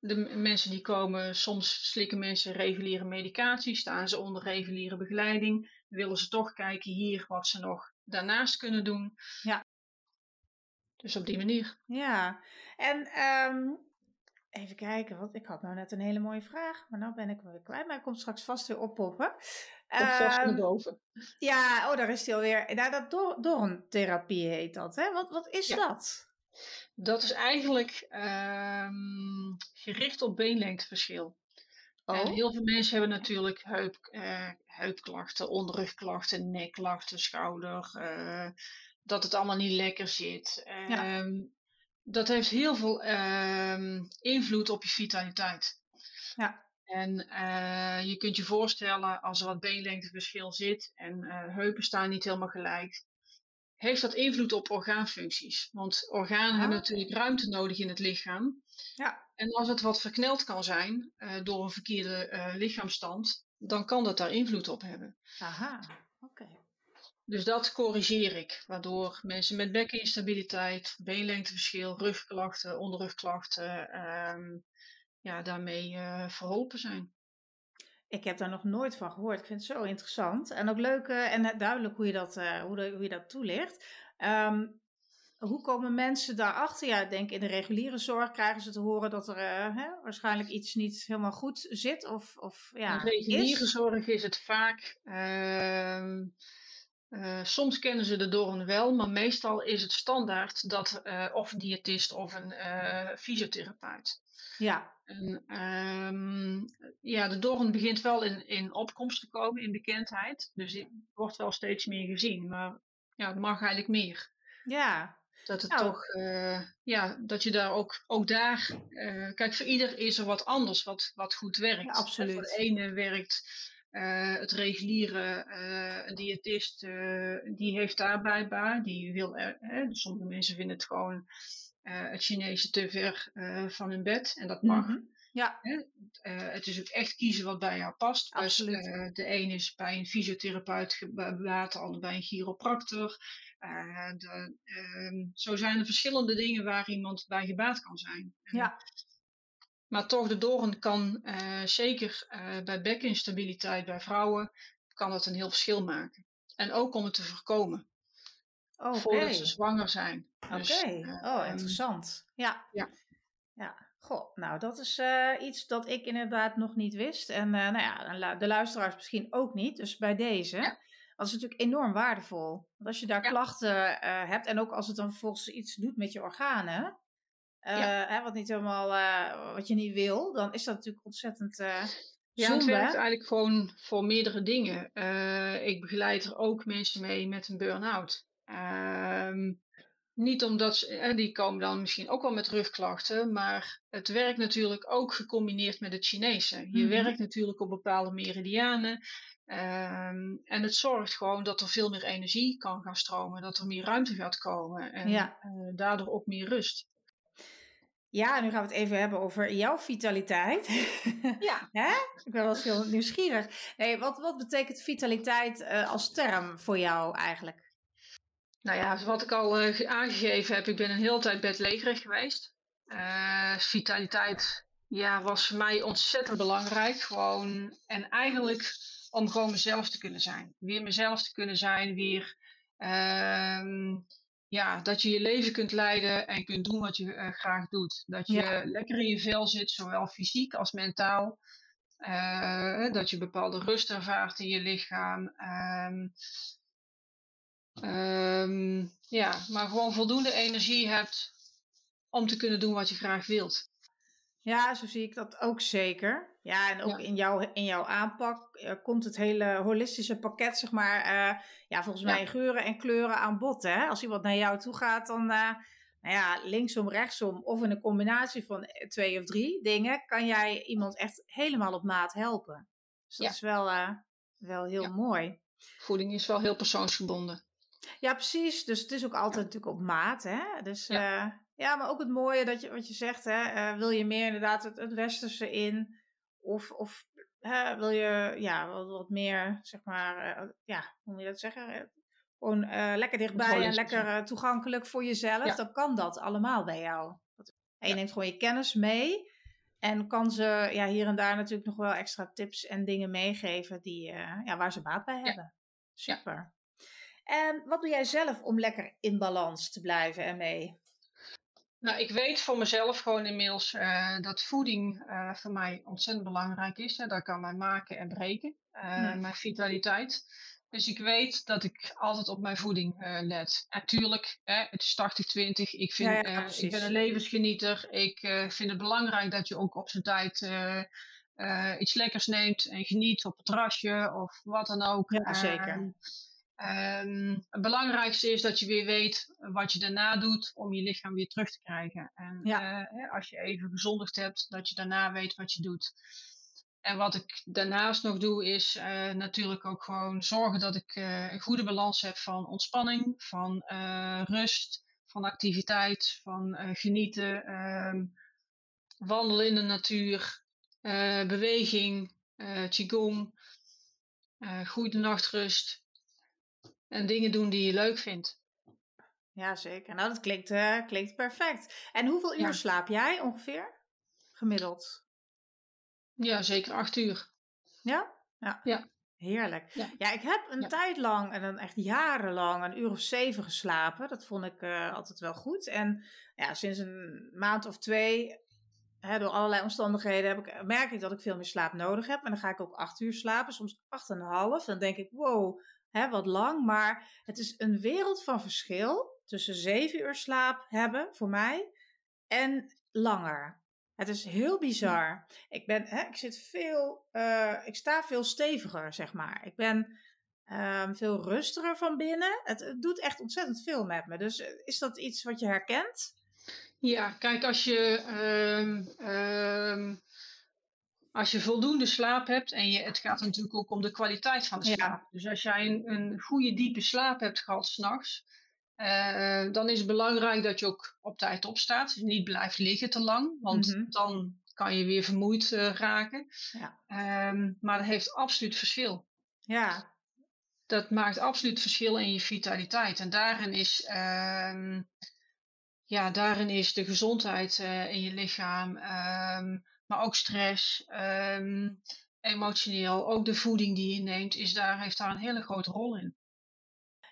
Speaker 2: de mensen die komen, soms slikken mensen reguliere medicatie, staan ze onder reguliere begeleiding, willen ze toch kijken hier wat ze nog daarnaast kunnen doen.
Speaker 1: Ja.
Speaker 2: Dus op die manier.
Speaker 1: Ja, en ehm, even kijken, want ik had nou net een hele mooie vraag, maar nou ben ik hem weer kwijt, maar hij komt straks vast weer oppoppen.
Speaker 2: Komt vast naar boven.
Speaker 1: Ja, oh, daar is hij alweer. Nou, dat dor dorntherapie heet dat, hè? Wat, wat is dat?
Speaker 2: Dat is eigenlijk ehm, gericht op beenlengteverschil. Oh. En heel veel mensen hebben natuurlijk heup, uh, heupklachten, onderrugklachten, nekklachten, schouder. Uh, dat het allemaal niet lekker zit. Ja. Ehm, dat heeft heel veel ehm, invloed op je vitaliteit. Ja. En uh, je kunt je voorstellen, als er wat beenlengteverschil zit en uh, heupen staan niet helemaal gelijk, heeft dat invloed op orgaanfuncties. Want organen hebben ah. natuurlijk ruimte nodig in het lichaam. Ja. En als het wat verkneld kan zijn uh, door een verkeerde lichaamstand, dan kan dat daar invloed op hebben.
Speaker 1: Aha, oké.
Speaker 2: Dus dat corrigeer ik, waardoor mensen met bekkeninstabiliteit, beenlengteverschil, rugklachten, onderrugklachten, um, ja, daarmee uh, verholpen zijn.
Speaker 1: Ik heb daar nog nooit van gehoord. Ik vind het zo interessant. En ook leuk uh, en duidelijk hoe je dat, uh, hoe, de, hoe je dat toelicht. Um, hoe komen mensen daarachter? Ja, ik denk in de reguliere zorg krijgen ze te horen dat er hè, waarschijnlijk iets niet helemaal goed zit. Of, of, ja,
Speaker 2: in de reguliere is. zorg is het vaak. Uh, soms kennen ze de doorn wel, maar meestal is het standaard dat uh, of een diëtist of een uh, fysiotherapeut. Ja. En, um, ja, de doorn begint wel in, in opkomst te komen, in bekendheid. Dus die wordt wel steeds meer gezien. Maar ja, het mag eigenlijk meer.
Speaker 1: Ja.
Speaker 2: Dat het nou. toch, ja, dat je daar ook, ook daar, kijk, voor ieder is er wat anders wat, wat goed werkt. Ja,
Speaker 1: absoluut.
Speaker 2: voor de ene werkt uh, het reguliere, uh, een diëtist, uh, die heeft daarbij baat. Die wil, sommige mensen vinden het gewoon het Chinese te ver van hun bed. En dat mag. Mm -hmm. Ja. het is ook echt kiezen wat bij jou past. Dus,
Speaker 1: Absoluut.
Speaker 2: Dus, de een is bij een fysiotherapeut gebaat, de ander bij een chiropractor. De, ehm, zo zijn er verschillende dingen waar iemand bij gebaat kan zijn.
Speaker 1: Ja.
Speaker 2: Maar toch, de doorn kan uh, zeker uh, bij bekkeninstabiliteit bij vrouwen, kan dat een heel verschil maken. En ook om het te voorkomen.
Speaker 1: Okay.
Speaker 2: Voordat ze zwanger zijn.
Speaker 1: Oké, dus, okay. uh, oh interessant. Ja.
Speaker 2: Ja.
Speaker 1: ja. Goh, nou dat is iets dat ik inderdaad nog niet wist. En nou ja, de luisteraars misschien ook niet. Dus bij deze. Ja. Dat is natuurlijk enorm waardevol. Want als je daar ja. klachten hebt en ook als het dan vervolgens iets doet met je organen, ja. Eh, hè, wat niet helemaal uh, wat je niet wil, dan is dat natuurlijk ontzettend. Uh,
Speaker 2: ja, het werkt eigenlijk gewoon voor meerdere dingen. ik begeleid er ook mensen mee met een burn-out. Ehm, niet omdat ze, die komen dan misschien ook wel met rugklachten, maar het werkt natuurlijk ook gecombineerd met het Chinese. Je mm -hmm. werkt natuurlijk op bepaalde meridianen. Um, en het zorgt gewoon dat er veel meer energie kan gaan stromen, dat er meer ruimte gaat komen en
Speaker 1: ja.
Speaker 2: uh, daardoor ook meer rust.
Speaker 1: Ja, nu gaan we het even hebben over jouw vitaliteit.
Speaker 2: Ja.
Speaker 1: Hè? Ik ben wel eens heel nieuwsgierig. Nee, wat, wat betekent vitaliteit uh, als term voor jou eigenlijk?
Speaker 2: Nou ja, wat ik al uh, aangegeven heb, ik ben een hele tijd bedlegerig geweest. Uh, vitaliteit ja, was voor mij ontzettend belangrijk. Gewoon, en eigenlijk om gewoon mezelf te kunnen zijn. Weer mezelf te kunnen zijn, weer ehm, ja, dat je je leven kunt leiden en kunt doen wat je uh, graag doet. Dat je ja. lekker in je vel zit, zowel fysiek als mentaal. Uh, dat je bepaalde rust ervaart in je lichaam. Um, um, ja, maar gewoon voldoende energie hebt om te kunnen doen wat je graag wilt.
Speaker 1: Ja, zo zie ik dat ook zeker. Ja, en ook ja. In, jouw, in jouw aanpak uh, komt het hele holistische pakket, zeg maar, uh, ja, volgens mij geuren en kleuren aan bod. Hè? Als iemand naar jou toe gaat, dan, uh, nou ja, linksom, rechtsom of in een combinatie van twee of drie dingen, kan jij iemand echt helemaal op maat helpen. Dus dat ja. is wel, wel heel mooi.
Speaker 2: Voeding is wel heel persoonsgebonden.
Speaker 1: Ja, precies. Dus het is ook altijd natuurlijk op maat. Hè? Dus ja, maar ook het mooie dat je, wat je zegt, hè, wil je meer inderdaad het, het westerse in? Of, of hè, wil je ja, wat, wat meer, zeg maar, uh, ja, hoe moet je dat zeggen? Gewoon uh, lekker dichtbij en lekker toegankelijk voor jezelf. Ja. Dan kan dat allemaal bij jou. En je ja. neemt gewoon je kennis mee. En kan ze ja, hier en daar natuurlijk nog wel extra tips en dingen meegeven die, ja, waar ze baat bij hebben. Super. En wat doe jij zelf om lekker in balans te blijven ermee?
Speaker 2: Nou, ik weet voor mezelf gewoon inmiddels uh, dat voeding uh, voor mij ontzettend belangrijk is. Hè. Dat kan mij maken en breken. mijn vitaliteit. Dus ik weet dat ik altijd op mijn voeding let. Natuurlijk, het is 80-20. Ik, vind, ik ben een levensgenieter. Ik vind het belangrijk dat je ook op zijn tijd iets lekkers neemt en geniet op het terrasje of wat dan ook.
Speaker 1: Ja, zeker. Ehm,
Speaker 2: Um, het belangrijkste is dat je weer weet wat je daarna doet om je lichaam weer terug te krijgen. En uh, als je even gezondigd hebt, dat je daarna weet wat je doet. En wat ik daarnaast nog doe, is uh, natuurlijk ook gewoon zorgen dat ik uh, een goede balans heb van ontspanning, van rust, van activiteit, van genieten, um, wandelen in de natuur, beweging, qigong, goede nachtrust en dingen doen die je leuk vindt.
Speaker 1: Ja, zeker. Nou, dat klinkt, uh, klinkt perfect. En hoeveel uur slaap jij ongeveer? Gemiddeld?
Speaker 2: Ja, zeker acht uur.
Speaker 1: Ja? Ja.
Speaker 2: ja.
Speaker 1: Heerlijk. Ja. ik heb een tijd lang, en dan echt jarenlang, een uur of zeven geslapen. Dat vond ik uh, altijd wel goed. En ja, sinds een maand of twee, hè, door allerlei omstandigheden, heb ik, merk ik dat ik veel meer slaap nodig heb. En dan ga ik ook acht uur slapen, soms acht en een half. Dan denk ik, wow, hè, wat lang, maar het is een wereld van verschil tussen zeven uur slaap hebben voor mij en langer. Het is heel bizar. Ik, ben, hè, ik, zit veel, uh, ik sta veel steviger, zeg maar. Ik ben um, veel rustiger van binnen. Het, doet echt ontzettend veel met me. Dus eh, is dat iets wat je herkent?
Speaker 2: Ja, kijk, als je um, als je voldoende slaap hebt, en je, het gaat natuurlijk ook om de kwaliteit van de slaap. Dus als jij een, een goede diepe slaap hebt gehad s'nachts, uh, dan is het belangrijk dat je ook op tijd opstaat. Dus niet blijft liggen te lang, want mhm. dan kan je weer vermoeid uh, raken. Ja. Um, maar dat heeft absoluut verschil.
Speaker 1: Ja.
Speaker 2: Dat maakt absoluut verschil in je vitaliteit. En daarin is, uh, ja, daarin is de gezondheid uh, in je lichaam. Um, maar ook stress, ehm, emotioneel, ook de voeding die je neemt, is daar, heeft daar een hele grote rol in.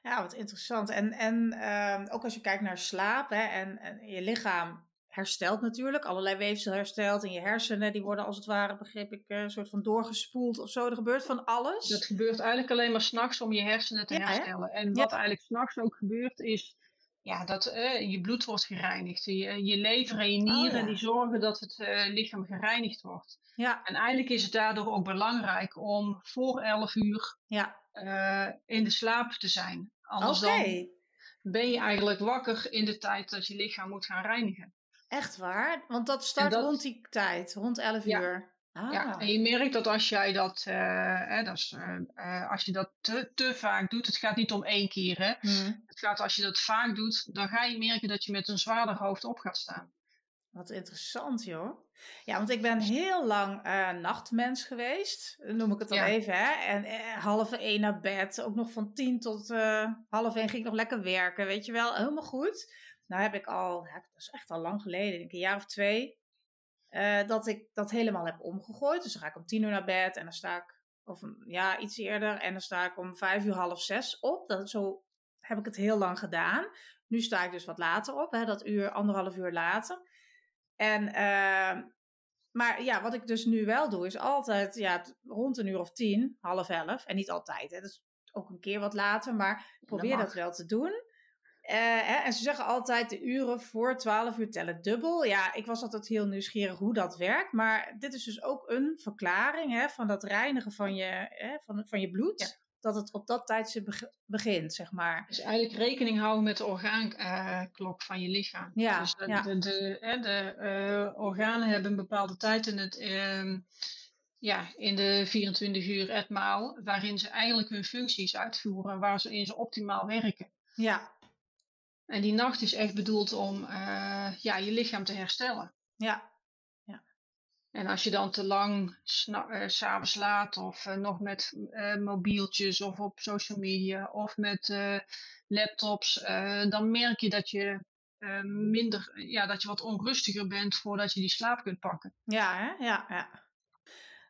Speaker 1: Ja, wat interessant. En, en ehm, ook als je kijkt naar slaap hè, en, en, je lichaam herstelt natuurlijk, allerlei weefsel herstelt en je hersenen die worden als het ware, begreep ik, een soort van doorgespoeld of zo. Er gebeurt van alles.
Speaker 2: Dat gebeurt eigenlijk alleen maar s'nachts om je hersenen te herstellen. En wat eigenlijk s'nachts ook gebeurt is ja, dat uh, je bloed wordt gereinigd. Je, je lever en je oh, nieren die zorgen dat het uh, lichaam gereinigd wordt.
Speaker 1: Ja.
Speaker 2: En eigenlijk is het daardoor ook belangrijk om voor 11 uur
Speaker 1: ja.
Speaker 2: uh, in de slaap te zijn. Anders dan ben je eigenlijk wakker in de tijd dat je lichaam moet gaan reinigen.
Speaker 1: Echt waar? Want dat start dat, rond die tijd, rond 11
Speaker 2: ja.
Speaker 1: uur.
Speaker 2: Ah. Ja, en je merkt dat als jij dat, uh, hè, dat is, uh, als je dat te, te, vaak doet, het gaat niet om één keer. Hè?
Speaker 1: Hmm.
Speaker 2: Het gaat als je dat vaak doet, dan ga je merken dat je met een zwaarder hoofd op gaat staan.
Speaker 1: Wat interessant, joh. Ja, want ik ben heel lang uh, nachtmens geweest, noem ik het dan even. Hè? En uh, half één naar bed, ook nog van tien tot uh, half één ging ik nog lekker werken, weet je wel. Helemaal goed. Nou heb ik al, ja, dat is echt al lang geleden, denk ik een jaar of twee, uh, dat ik dat helemaal heb omgegooid. Dus dan ga ik om tien uur naar bed en dan sta ik, of ja, iets eerder, en dan sta ik om vijf uur, half zes op. Dat, zo heb ik het heel lang gedaan. Nu sta ik dus wat later op, hè, dat uur, anderhalf uur later. En, uh, maar ja, wat ik dus nu wel doe, is altijd ja, rond een uur of tien, half elf. En niet altijd, hè, dus ook een keer wat later, maar ik probeer dat, dat wel te doen. Uh, hè, en ze zeggen altijd de uren voor 12 uur tellen dubbel. Ja, ik was altijd heel nieuwsgierig hoe dat werkt. Maar dit is dus ook een verklaring hè, van dat reinigen van je, hè, van, van je bloed. Dat het op dat tijdstip begint, zeg maar.
Speaker 2: Dus eigenlijk rekening houden met de orgaanklok uh, van je lichaam.
Speaker 1: Ja,
Speaker 2: dus de,
Speaker 1: ja.
Speaker 2: de, de, de, de uh, organen hebben een bepaalde tijd in, het, ehm, ja, in de 24 uur etmaal, waarin ze eigenlijk hun functies uitvoeren, waar ze in ze optimaal werken.
Speaker 1: Ja,
Speaker 2: en die nacht is echt bedoeld om uh, ja, je lichaam te herstellen.
Speaker 1: Ja. ja.
Speaker 2: En als je dan te lang uh, s'avonds laat of uh, nog met mobieltjes of op social media of met laptops, dan merk je dat je minder, ja, dat je wat onrustiger bent voordat je die slaap kunt pakken.
Speaker 1: Ja, hè? ja, ja.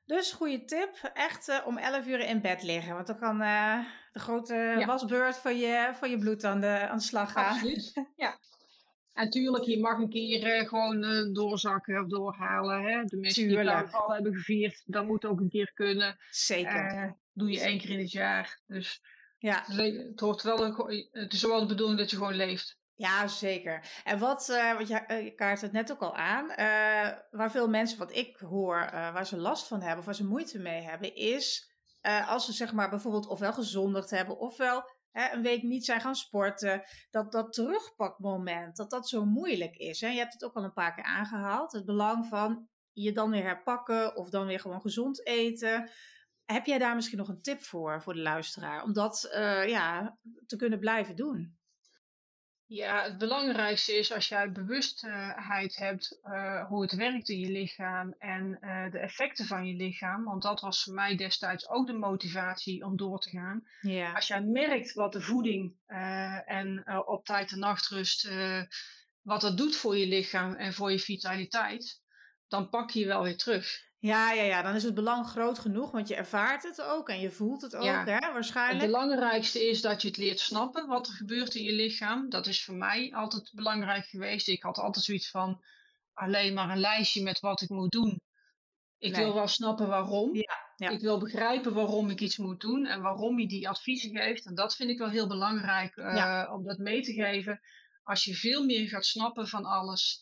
Speaker 1: Dus goede tip, echt uh, om 11 uur in bed liggen. Want dan kan uh, de grote ja. wasbeurt van je, van je bloed aan de, aan de slag gaan.
Speaker 2: Absoluut, ja. En tuurlijk, je mag een keer gewoon doorzakken of doorhalen. Hè? De mensen die carnaval hebben gevierd, dat moet ook een keer kunnen.
Speaker 1: Zeker.
Speaker 2: doe je één keer in het jaar. Dus ja. het, hoort wel, het is wel de bedoeling dat je gewoon leeft.
Speaker 1: Ja, zeker. En wat, uh, want je, uh, je kaart het net ook al aan, uh, waar veel mensen, wat ik hoor, waar ze last van hebben of waar ze moeite mee hebben, is als ze zeg maar bijvoorbeeld ofwel gezondigd hebben ofwel hè, een week niet zijn gaan sporten, dat dat terugpakmoment, dat dat zo moeilijk is. Hè? Je hebt het ook al een paar keer aangehaald, het belang van je dan weer herpakken of dan weer gewoon gezond eten. Heb jij daar misschien nog een tip voor, voor de luisteraar, om dat ja, te kunnen blijven doen?
Speaker 2: Ja, het belangrijkste is als jij bewustheid hebt uh, hoe het werkt in je lichaam en uh, de effecten van je lichaam. Want dat was voor mij destijds ook de motivatie om door te gaan. Ja. Als jij merkt wat de voeding uh, en op tijd en nachtrust, wat dat doet voor je lichaam en voor je vitaliteit, dan pak je wel weer terug.
Speaker 1: Ja, ja, ja, dan is het belang groot genoeg, want je ervaart het ook en je voelt het ook, hè, waarschijnlijk.
Speaker 2: Het belangrijkste is dat je het leert snappen wat er gebeurt in je lichaam. Dat is voor mij altijd belangrijk geweest. Ik had altijd zoiets van alleen maar een lijstje met wat ik moet doen. Ik wil wel snappen waarom. Ja, ja. Ik wil begrijpen waarom ik iets moet doen en waarom je die adviezen geeft. En dat vind ik wel heel belangrijk uh, om dat mee te geven. Als je veel meer gaat snappen van alles.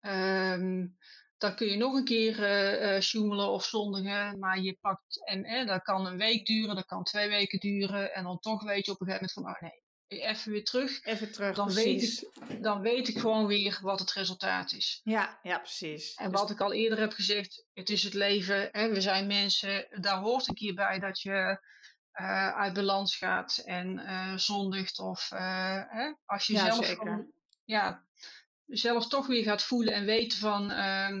Speaker 2: Um, dan kun je nog een keer uh, sjoemelen of zondigen. Maar je pakt, en eh, dat kan een week duren, dat kan twee weken duren. En dan toch weet je op een gegeven moment van, oh nee, even weer terug.
Speaker 1: Even terug,
Speaker 2: dan
Speaker 1: precies.
Speaker 2: Weet ik, dan weet ik gewoon weer wat het resultaat is.
Speaker 1: Ja, ja precies.
Speaker 2: En dus wat ik al eerder heb gezegd, het is het leven. Hè, we zijn mensen, daar hoort een keer bij dat je uh, uit balans gaat en uh, zondigt. Of hè, als je ja, zelf gewoon, ja, zelf toch weer gaat voelen en weten van uh,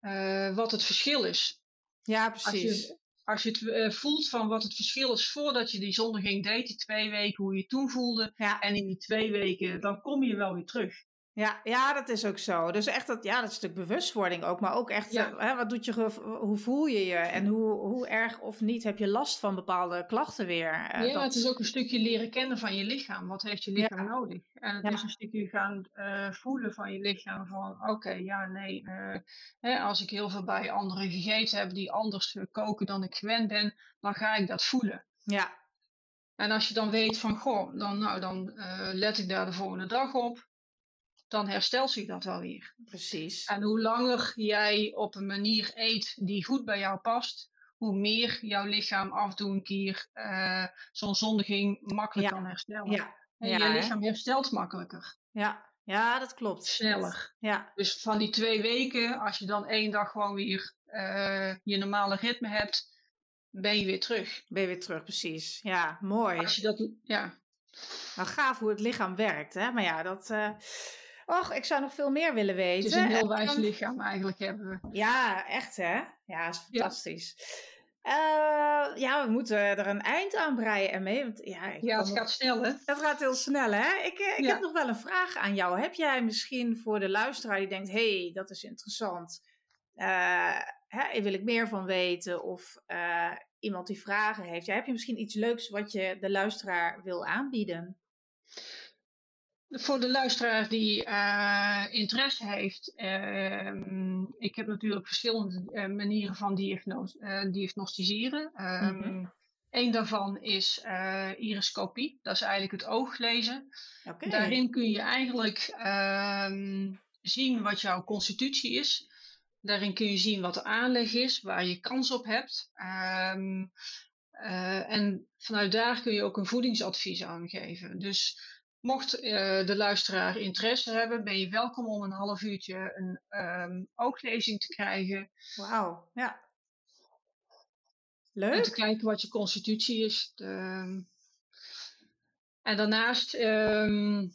Speaker 2: uh, wat het verschil is.
Speaker 1: Ja, precies.
Speaker 2: Als je, als je het uh, voelt van wat het verschil is voordat je die zondiging deed, die twee weken, hoe je toen voelde. Ja. En in die twee weken, dan kom je wel weer terug.
Speaker 1: Ja, ja, dat is ook zo. Dus echt dat, ja, dat stuk bewustwording ook. Maar ook echt, ja. hè, wat doet je, hoe voel je je? En hoe, hoe erg of niet heb je last van bepaalde klachten weer?
Speaker 2: Uh, ja, dat... het is ook een stukje leren kennen van je lichaam. Wat heeft je lichaam ja. nodig? En het is een stukje gaan uh, voelen van je lichaam. Van oké, okay, ja, nee. Uh, hè, als ik heel veel bij anderen gegeten heb die anders koken dan ik gewend ben, dan ga ik dat voelen.
Speaker 1: Ja.
Speaker 2: En als je dan weet van, goh, dan, nou, dan let ik daar de volgende dag op dan herstelt zich dat wel weer.
Speaker 1: Precies.
Speaker 2: En hoe langer jij op een manier eet die goed bij jou past, hoe meer jouw lichaam af en toe een keer uh, zo'n zondiging makkelijk kan herstellen. Ja. En ja, je lichaam herstelt makkelijker.
Speaker 1: Ja. ja, dat klopt.
Speaker 2: Sneller.
Speaker 1: Ja.
Speaker 2: Dus van die twee weken, als je dan één dag gewoon weer uh, je normale ritme hebt, ben je weer terug.
Speaker 1: Ben je weer terug, precies. Ja, mooi.
Speaker 2: Als je dat, ja.
Speaker 1: Nou, gaaf hoe het lichaam werkt, hè? Maar ja, dat... Uh Och, ik zou nog veel meer willen weten.
Speaker 2: Het is een heel wijs lichaam eigenlijk hebben we.
Speaker 1: Ja, echt hè? Ja, is fantastisch. Ja. Uh, ja, we moeten er een eind aan breien ermee. Want, ja,
Speaker 2: ja het gaat snel hè?
Speaker 1: Het gaat heel snel hè? Ik, eh, ik heb nog wel een vraag aan jou. Heb jij misschien voor de luisteraar die denkt... hé, hey, dat is interessant. Uh, hè, wil ik meer van weten? Of uh, iemand die vragen heeft. Ja, heb je misschien iets leuks wat je de luisteraar wil aanbieden?
Speaker 2: Voor de luisteraar die uh, interesse heeft, uh, ik heb natuurlijk verschillende uh, manieren van diagnos diagnosticeren. Um, mm Een daarvan is iriscopie, dat is eigenlijk het ooglezen. Okay. Daarin kun je eigenlijk ehm, zien wat jouw constitutie is. Daarin kun je zien wat de aanleg is, waar je kans op hebt. En vanuit daar kun je ook een voedingsadvies aangeven. Dus Mocht uh, de luisteraar interesse hebben, ben je welkom om een half uurtje een um, ooglezing te krijgen.
Speaker 1: Wauw, ja. Leuk.
Speaker 2: En te kijken wat je constitutie is. De, en daarnaast um,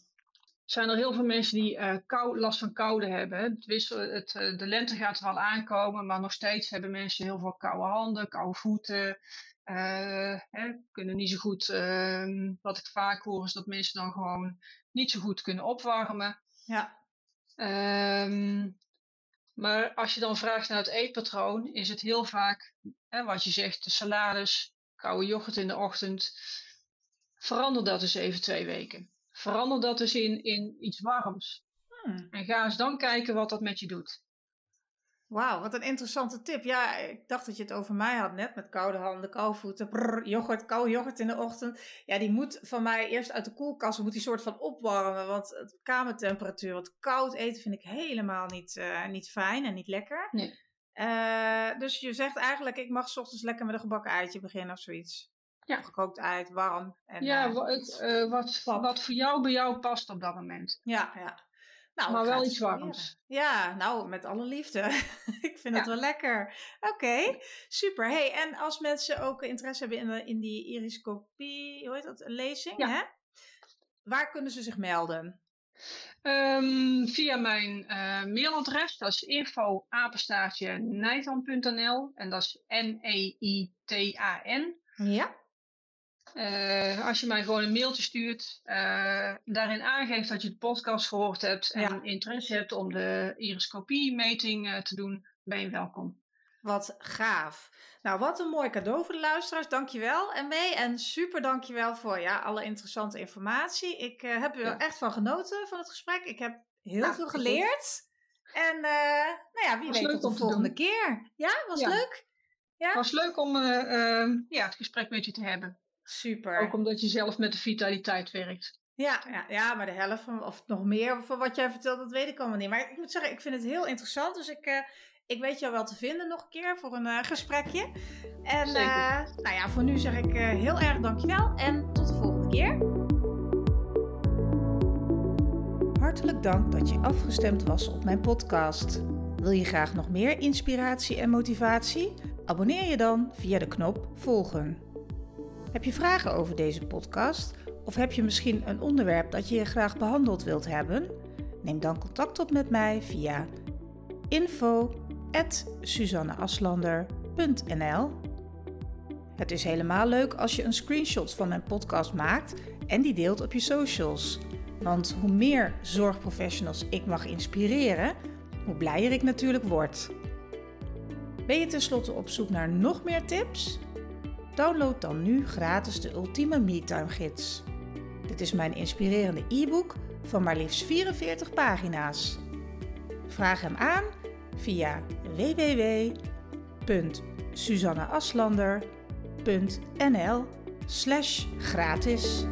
Speaker 2: zijn er heel veel mensen die uh, kou, last van koude hebben. Het wissel, het, uh, de lente gaat er al aankomen, maar nog steeds hebben mensen heel veel koude handen, koude voeten. Uh, hè, kunnen niet zo goed, uh, wat ik vaak hoor, is dat mensen dan gewoon niet zo goed kunnen opwarmen.
Speaker 1: Ja.
Speaker 2: Um, maar als je dan vraagt naar het eetpatroon, is het heel vaak, hè, wat je zegt, de salades, koude yoghurt in de ochtend. Verander dat eens even twee weken. Verander dat eens in, in iets warms. Hmm. En ga eens dan kijken wat dat met je doet.
Speaker 1: Wauw, wat een interessante tip. Ja, ik dacht dat je het over mij had net met koude handen, koude voeten, brrr, yoghurt, koude yoghurt in de ochtend. Ja, die moet van mij eerst uit de koelkast, moet die soort van opwarmen, want het kamertemperatuur, wat koud eten vind ik helemaal niet, uh, niet fijn en niet lekker. Nee. Uh, dus je zegt eigenlijk, ik mag s ochtends lekker met een gebakken eitje beginnen of zoiets. Ja. Gekookt uit, warm.
Speaker 2: En, ja, uh, wat, wat voor jou bij jou past op dat moment.
Speaker 1: Ja, ja.
Speaker 2: Nou, maar wel iets warms.
Speaker 1: Ja, nou, met alle liefde. ik vind het wel lekker. Oké, super. Hey, en als mensen ook interesse hebben in, de, in die iriscopie, hoe heet dat, lezing, ja. hè? Waar kunnen ze zich melden?
Speaker 2: Um, via mijn uh, mailadres, dat is info en dat is N-E-I-T-A-N.
Speaker 1: Ja.
Speaker 2: Uh, als je mij gewoon een mailtje stuurt, uh, daarin aangeeft dat je de podcast gehoord hebt en interesse hebt om de iriscopie-meting uh, te doen, ben je welkom.
Speaker 1: Wat gaaf. Nou, wat een mooi cadeau voor de luisteraars. Dankjewel, MW. En super dankjewel voor ja, alle interessante informatie. Ik heb er echt van genoten van het gesprek. Ik heb heel veel geleerd. En nou ja, wie was weet tot de volgende keer. Ja, was leuk?
Speaker 2: Ja? was leuk om ja, het gesprek met je te hebben.
Speaker 1: Super.
Speaker 2: Ook omdat je zelf met de vitaliteit werkt.
Speaker 1: Ja, ja, ja, maar de helft van, of nog meer van wat jij vertelt, dat weet ik allemaal niet. Maar ik moet zeggen, ik vind het heel interessant. Dus ik, uh, ik weet jou wel te vinden nog een keer voor een uh, gesprekje. En uh, nou ja, voor nu zeg ik heel erg dankjewel en tot de volgende keer. Hartelijk dank dat je afgestemd was op mijn podcast. Wil je graag nog meer inspiratie en motivatie? Abonneer je dan via de knop volgen. Heb je vragen over deze podcast? Of heb je misschien een onderwerp dat je graag behandeld wilt hebben? Neem dan contact op met mij via info.suzanneaslander.nl Het is helemaal leuk als je een screenshot van mijn podcast maakt en die deelt op je socials. Want hoe meer zorgprofessionals ik mag inspireren, hoe blijer ik natuurlijk word. Ben je tenslotte op zoek naar nog meer tips? Download dan nu gratis de Ultieme MeTime Gids. Dit is mijn inspirerende e-book van maar liefst 44 pagina's. Vraag hem aan via www.suzanneaslander.nl gratis.